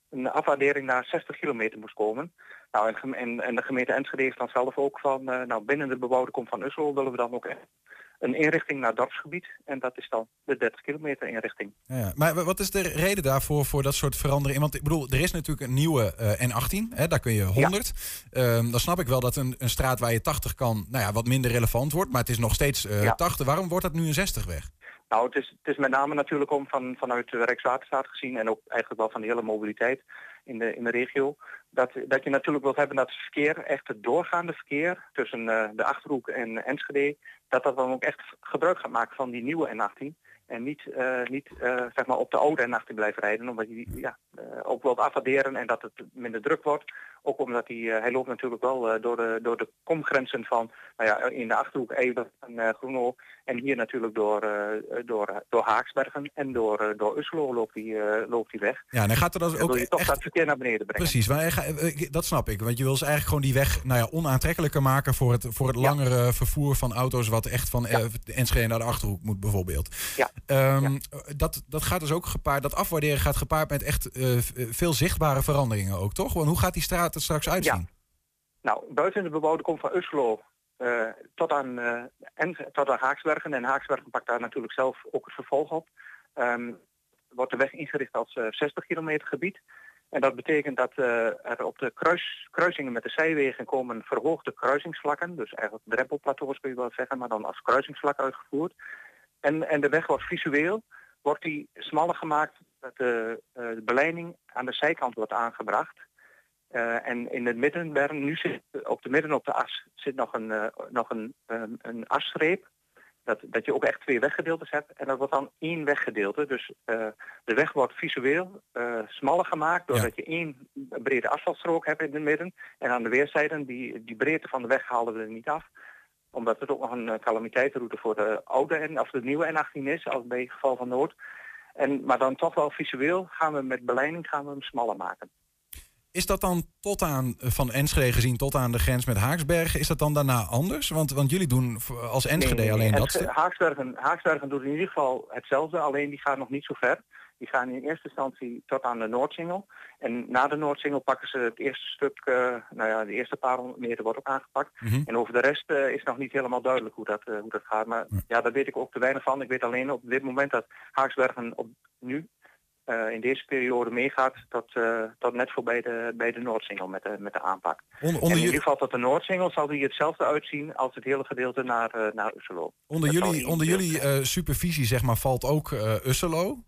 een afwaardering naar 60 kilometer moest komen. Nou, en, en, en de gemeente Enschede heeft dan zelf ook van, eh, nou binnen de bebouwde kom van Ussel willen we dan ook een inrichting naar dorpsgebied. En dat is dan de 30 kilometer inrichting. Ja. Maar wat is de reden daarvoor voor dat soort veranderingen? Want ik bedoel, er is natuurlijk een nieuwe eh, N18, hè, daar kun je 100. Ehm, dan snap ik wel dat een, een straat waar je 80 kan, nou ja, wat minder relevant wordt. Maar het is nog steeds eh, Ja. 80. Waarom wordt dat nu een 60 weg? Nou, het is, het is met name natuurlijk om van, vanuit de Rijkswaterstaat gezien en ook eigenlijk wel van de hele mobiliteit in de, in regio, dat, dat je natuurlijk wilt hebben dat het verkeer, echt het doorgaande verkeer tussen eh, de Achterhoek en Enschede, dat dat dan ook echt gebruik gaat maken van die nieuwe N18. En niet, eh, niet eh, zeg maar op de oude N18 blijven rijden, omdat je die ja, eh, ook wilt afwaarderen en dat het minder druk wordt. Ook omdat hij, hij loopt natuurlijk wel door, de, door de komgrenzen van nou ja, in de Achterhoek even en Groenlo. En hier natuurlijk door, door, door Haaksbergen en door, door Uslo loopt hij, loopt hij weg. Ja, en dan gaat er dan ook wil je toch echt- dat verkeer naar beneden brengen. Precies, maar hij ga- dat snap ik. Want je wil dus eigenlijk gewoon die weg nou ja, onaantrekkelijker maken voor het, voor het langere vervoer van auto's, wat echt van de Enschede naar de Achterhoek moet bijvoorbeeld. Ja. Ehm, dat, dat gaat dus ook gepaard, dat afwaarderen gaat gepaard met echt eh, veel zichtbare veranderingen ook, toch? Want hoe gaat die straat er straks uitzien? Nou, buiten de bebouwde kom van Uslo eh, tot, aan, eh, en, tot aan Haaksbergen. En Haaksbergen pakt daar natuurlijk zelf ook het vervolg op. Ehm, wordt de weg ingericht als eh, 60 kilometer gebied. En dat betekent dat er op de kruis, kruisingen met de zijwegen komen verhoogde kruisingsvlakken. Dus eigenlijk drempelplateaus kun je wel zeggen, maar dan als kruisingsvlak uitgevoerd. En, en de weg wordt visueel, wordt die smaller gemaakt dat de, eh, de beleiding aan de zijkant wordt aangebracht. Eh, en in het midden, nu zit, op de midden op de as zit nog een, eh, nog een, ehm, een asstreep. Dat, dat je ook echt twee weggedeeltes hebt. En dat wordt dan één weggedeelte. Dus de weg wordt visueel smaller gemaakt doordat je één brede asfaltstrook hebt in het midden. En aan de weerszijden, die, die breedte van de weg halen we er niet af. Omdat het ook nog een eh, calamiteitenroute voor de oude en of de nieuwe N18 is, als bij geval van Noord. En, maar dan toch wel visueel gaan we met beleiding gaan we hem smaller maken. Is dat dan tot aan, eh, van Enschede gezien, tot aan de grens met Haaksbergen, is dat dan daarna anders? Want, want jullie doen als Enschede Nee, alleen dat Het-. Haaksbergen, Haaksbergen doet in ieder geval hetzelfde, alleen die gaan nog niet zo ver. Die gaan in eerste instantie tot aan de Noordsingel. En na de Noordsingel pakken ze het eerste stuk, eh, nou ja, de eerste paar honderd meter wordt ook aangepakt. Mhm. En over de rest eh, is nog niet helemaal duidelijk hoe dat, eh, hoe dat gaat. Maar ja, daar weet ik ook te weinig van. Ik weet alleen op dit moment dat Haaksbergen op nu eh, in deze periode meegaat tot, eh, tot net voorbij de, bij de Noordsingel met de, met de aanpak. Onder- en onder in ju- ieder geval tot de Noordsingel zal die hetzelfde uitzien als het hele gedeelte naar, eh, naar Usselo. Onder Dat jullie, onder jullie supervisie zeg maar, valt ook Usselo.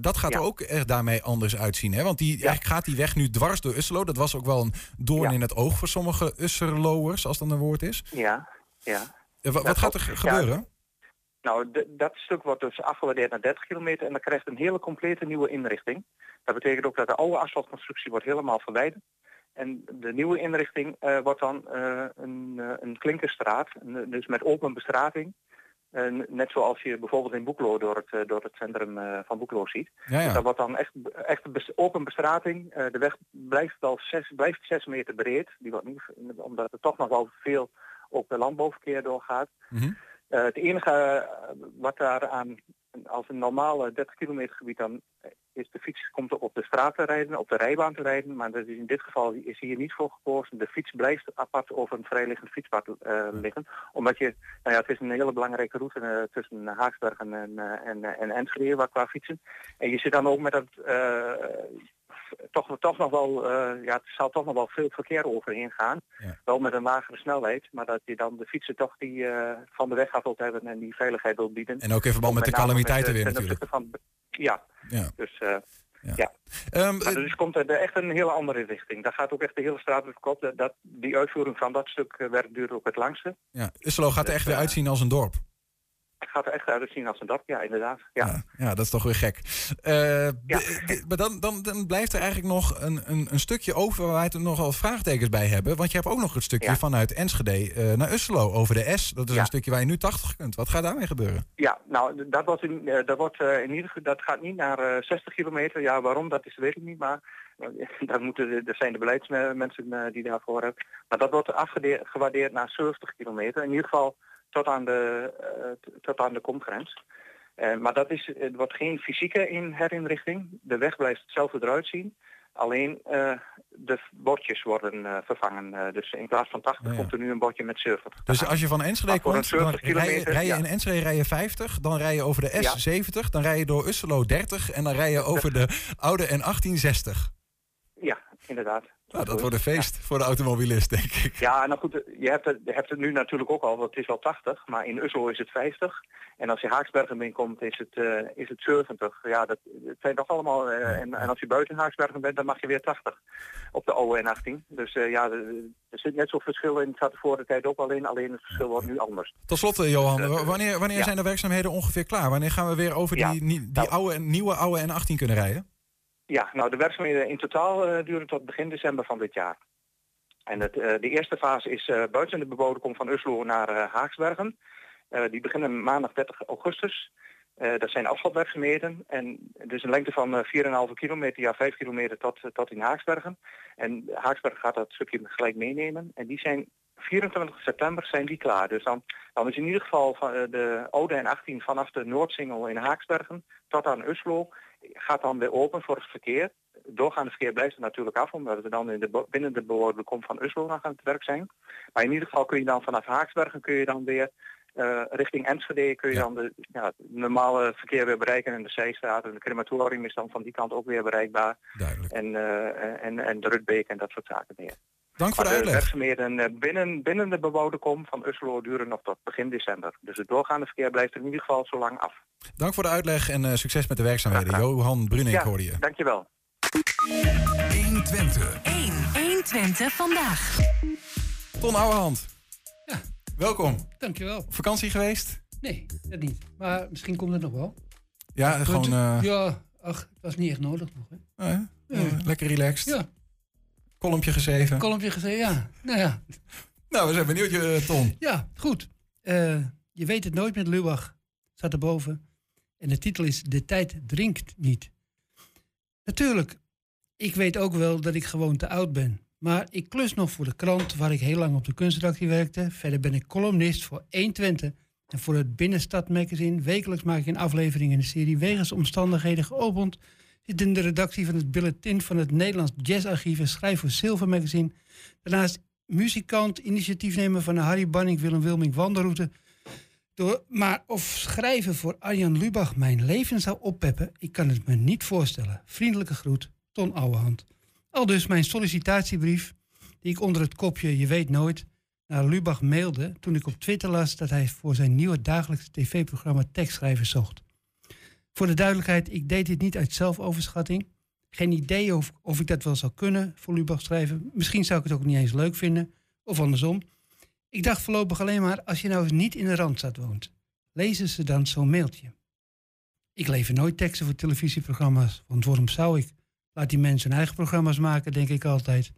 Dat gaat er ook echt daarmee anders uitzien. Hè? Want die, eigenlijk gaat die weg nu dwars door Usselo. Dat was ook wel een doorn in het oog voor sommige Usserloers, als dat een woord is. Ja, ja. Wa- wat Dat gaat er gebeuren? Nou, dat stuk wordt dus afgewaardeerd naar 30 kilometer en dan krijgt een hele complete nieuwe inrichting. Dat betekent ook dat de oude asfaltconstructie wordt helemaal verwijderd. En de nieuwe inrichting eh, wordt dan eh, een, eh, een klinkerstraat, dus met open bestrating. Net zoals je bijvoorbeeld in Boeklo door het, door het centrum van Boeklo ziet. Ja, ja. Dus dat wordt dan echt, echt open bestrating. De weg blijft wel zes, blijft zes meter breed, die wordt niet, omdat er toch nog wel veel ook de landbouwverkeer doorgaat. Mhm. Eh, het enige eh, wat daar aan, als een normale 30 kilometer gebied dan eh, is de fiets komt op de straat te rijden, op de rijbaan te rijden, maar dat is in dit geval is hier niet voor gekozen. De fiets blijft apart over een vrijliggend fietspad liggen, omdat je, nou ja, het is een hele belangrijke route tussen Haaksbergen en, en, en Enschede waar qua fietsen. En je zit dan ook met dat toch, toch nog wel, eh, ja, het zal toch nog wel veel verkeer overheen gaan. Wel met een lagere snelheid, maar dat je dan de fietsen toch die eh, van de weg af wilt hebben en die veiligheid wilt bieden. En ook in verband met de name calamiteiten weer natuurlijk. Van, ja, Ja. dus eh, ja. Ehm, maar dus komt er echt een hele andere richting. Daar gaat ook echt de hele straat weer kop. Dat, die uitvoering van dat stuk werk duurt ook het langste. Ja, Usselo gaat er echt weer eh, uitzien als een dorp. Het gaat er echt uitzien als een dorp, ja inderdaad. Ja. Ja, dat is toch weer gek. Eh, maar dan, dan, dan blijft er eigenlijk nog een, een, een stukje over waar wij het nog wel vraagtekens bij hebben. Want je hebt ook nog het stukje Ja. vanuit Enschede eh, naar Usselo over de S. Dat is Ja. een stukje waar je nu 80 kunt. Wat gaat daarmee gebeuren? Ja, nou, dat, wordt in, eh, dat, wordt, in ieder geval, dat gaat niet naar eh, 60 kilometer. Ja, waarom, dat is, weet ik niet. Maar daar moeten, er zijn de beleidsmensen die daarvoor hebben. Maar dat wordt afgewaardeerd naar 70 kilometer. In ieder geval tot aan de, eh, tot aan de komgrens. Eh, maar dat is, het wordt geen fysieke in herinrichting. De weg blijft hetzelfde eruit zien. Alleen eh, de bordjes worden vervangen. Dus in plaats van 80 komt er nu een bordje met 70. Dus als je van Enschede komt, dan 70 rij je, rij je ja. in Enschede rij je 50, dan rij je over de S Ja. 70, dan rij je door Usselo 30 en dan rij je over de oude N18 60. Ja, inderdaad. Nou, dat wordt een feest voor de automobilist, denk ik. Ja, nou goed, je hebt, het, je hebt het nu natuurlijk ook al, want het is wel 80, maar in Ussel is het 50. En als je Haaksbergen binnenkomt is het, eh, is het 70. Ja, dat het zijn toch allemaal, eh, en, en als je buiten Haaksbergen bent, dan mag je weer 80 op de oude N18. Dus eh, ja, er zit net zo'n verschil in, het zat de tijd ook al in, alleen het verschil wordt nu anders. Tot slot, Johan, wa- wanneer, wanneer ja. zijn de werkzaamheden ongeveer klaar? Wanneer gaan we weer over die, nie- die oude, nieuwe oude N18 kunnen rijden? Ja, nou de werkzaamheden in totaal eh, duren tot begin december van dit jaar. En het, eh, de eerste fase is eh, buiten de bebouwde kom van Uslo naar Haaksbergen. Die beginnen maandag 30 augustus. Dat zijn afvalwerkzaamheden en dus een lengte van eh, 4,5 kilometer, ja 5 kilometer tot, tot in Haaksbergen. En Haaksbergen gaat dat stukje gelijk meenemen. En die zijn 24 september zijn die klaar. Dus dan, dan is in ieder geval van, de oude en 18 vanaf de Noordsingel in Haaksbergen tot aan Uslo gaat dan weer open voor het verkeer. Doorgaande verkeer blijft er natuurlijk af, omdat we dan in de, binnen de bewoorde kom van Uslo nog aan het werk zijn. Maar in ieder geval kun je dan vanaf Haaksbergen kun je dan weer eh, richting Enschede kun je dan de, ja, normale verkeer weer bereiken en de zijstraat en de crematorium is dan van die kant ook weer bereikbaar. En, eh, en, en de Rutbeek en dat soort zaken meer. Dank voor de Maar uitleg. werkzaamheden eh, binnen, binnen de bebouwde kom van Uslo duren nog tot begin december. Dus het doorgaande verkeer blijft er in ieder geval zo lang af. Dank voor de uitleg en eh, succes met de werkzaamheden. Johan Brunink ja, hoorde je. dankjewel. 120. 1. 120 vandaag. Ton Ouwehand. Welkom. Dankjewel. Vakantie geweest? Nee, dat niet. Maar misschien komt het nog wel. Ja, gewoon eh, Ja, ach, het was niet echt nodig nog. Hè. eh, Ja. lekker relaxed. Ja. Kolompje geschreven. Kolompje gezegd, ja. Nou ja, Nou, we zijn benieuwd, eh, Ton. ja goed. Eh, je weet het nooit met Lubach. Staat erboven. En de titel is De tijd drinkt niet. Natuurlijk, ik weet ook wel dat ik gewoon te oud ben. Maar ik klus nog voor de krant waar ik heel lang op de kunstredactie werkte. Verder ben ik columnist voor 120. En voor het Binnenstad Magazine. Wekelijks maak ik een aflevering in de serie Wegens Omstandigheden geopend. Zit in de redactie van het bulletin van het Nederlands Jazzarchief en schrijf voor Silver Magazine. Daarnaast muzikant, initiatiefnemer van de Harry Banning Willem Wilming wandelroute. Door, maar of schrijven voor Arjan Lubach mijn leven zou oppeppen, ik kan het me niet voorstellen. Vriendelijke groet, Ton Ouwehand. Al dus mijn sollicitatiebrief, die ik onder het kopje Je weet nooit naar Lubach mailde toen ik op Twitter las dat hij voor zijn nieuwe dagelijkse tv-programma tekstschrijvers zocht. Voor de duidelijkheid, ik deed dit niet uit zelfoverschatting. Geen idee of, of ik dat wel zou kunnen voor Lubach schrijven. Misschien zou ik het ook niet eens leuk vinden, of andersom. Ik dacht voorlopig alleen maar, als je nou eens niet in de Randstad woont, lezen ze dan zo'n mailtje. Ik lever nooit teksten voor televisieprogramma's, want waarom zou ik? Laat die mensen hun eigen programma's maken, denk ik altijd.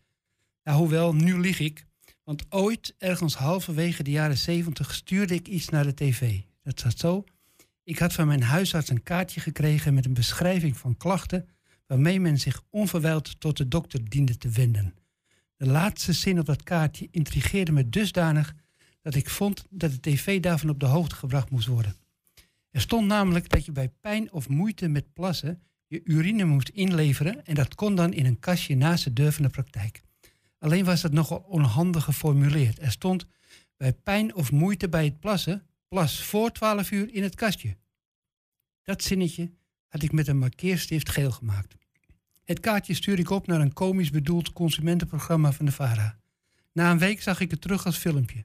Nou, hoewel, nu lieg ik. Want ooit, ergens halverwege de jaren zeventig, stuurde ik iets naar de tv. Dat zat zo. Ik had van mijn huisarts een kaartje gekregen met een beschrijving van klachten waarmee men zich onverwijld tot de dokter diende te wenden. De laatste zin op dat kaartje intrigeerde me dusdanig dat ik vond dat de tv daarvan op de hoogte gebracht moest worden. Er stond namelijk dat je bij pijn of moeite met plassen je urine moest inleveren en dat kon dan in een kastje naast de deur van de praktijk. Alleen was dat nogal onhandig geformuleerd. Er stond bij pijn of moeite bij het plassen, plas voor 12 uur in het kastje. Dat zinnetje had ik met een markeerstift geel gemaakt. Het kaartje stuurde ik op naar een komisch bedoeld consumentenprogramma van de VARA. Na een week zag ik het terug als filmpje.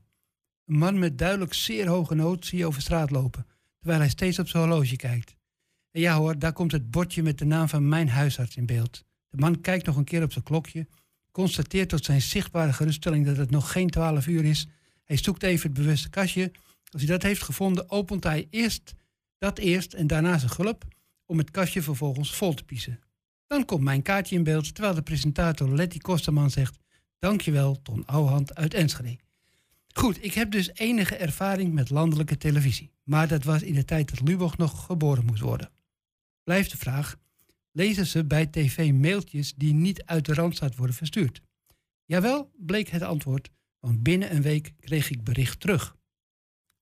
Een man met duidelijk zeer hoge nood zie je over straat lopen, terwijl hij steeds op zijn horloge kijkt. En ja hoor, daar komt het bordje met de naam van mijn huisarts in beeld. De man kijkt nog een keer op zijn klokje, constateert tot zijn zichtbare geruststelling dat het nog geen twaalf uur is. Hij zoekt even het bewuste kastje. Als hij dat heeft gevonden, opent hij eerst dat eerst en daarna zijn gulp om het kastje vervolgens vol te piezen. Dan komt mijn kaartje in beeld, terwijl de presentator Letty Kosterman zegt... Dankjewel, Ton Ouwehand uit Enschede. Goed, ik heb dus enige ervaring met landelijke televisie. Maar dat was in de tijd dat Lubach nog geboren moest worden. Blijft de vraag, lezen ze bij tv mailtjes die niet uit de Randstad worden verstuurd? Jawel, bleek het antwoord, want binnen een week kreeg ik bericht terug.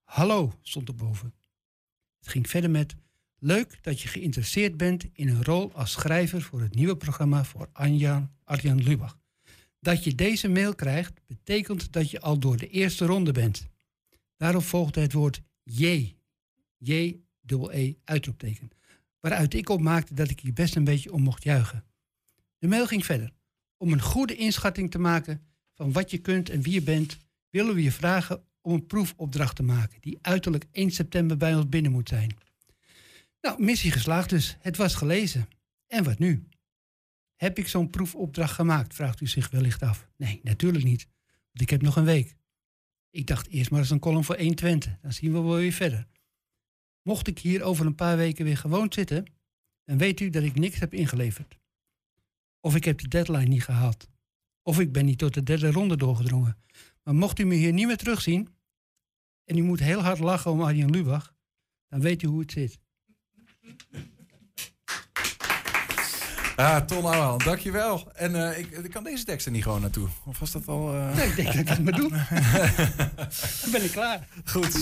Hallo, stond erboven. Het ging verder met... Leuk dat je geïnteresseerd bent in een rol als schrijver voor het nieuwe programma voor Anja, Arjan Lubach. Dat je deze mail krijgt, betekent dat je al door de eerste ronde bent. Daarop volgde het woord J. J, dubbel E, uitroepteken. Waaruit ik opmaakte dat ik hier best een beetje om mocht juichen. De mail ging verder. Om een goede inschatting te maken van wat je kunt en wie je bent, willen we je vragen om een proefopdracht te maken, die uiterlijk 1 september bij ons binnen moet zijn. Nou, missie geslaagd dus. Het was gelezen. En wat nu? Heb ik zo'n proefopdracht gemaakt? Vraagt u zich wellicht af. Nee, natuurlijk niet. Want ik heb nog een week. Ik dacht eerst maar eens een column voor 120. Dan zien we wel weer verder. Mocht ik hier over een paar weken weer gewoon zitten, dan weet u dat ik niks heb ingeleverd. Of ik heb de deadline niet gehaald. Of ik ben niet tot de derde ronde doorgedrongen. Maar mocht u me hier niet meer terugzien, en u moet heel hard lachen om Arjen Lubach, dan weet u hoe het zit. Ah, Ton Ouwehand, dankjewel. En uh, ik, ik, kan deze tekst er niet gewoon naartoe. Of was dat al... Uh... Nee, ik denk dat ik het maar doen. dan ben ik klaar. Goed.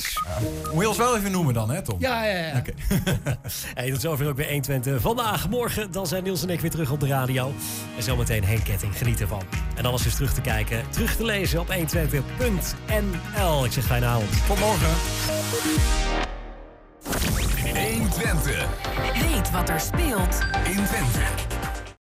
Moet je ons wel even noemen dan, hè Tom? Ja, ja, ja. Oké. Okay. hey, tot zover ook weer 120. Vandaag, morgen, dan zijn Niels en ik weer terug op de radio. En zometeen Henk Ketting, geniet ervan. En alles is terug te kijken, terug te lezen op 120.nl. Ik zeg fijne avond. Tot morgen. 120. Weet wat er speelt in Twente.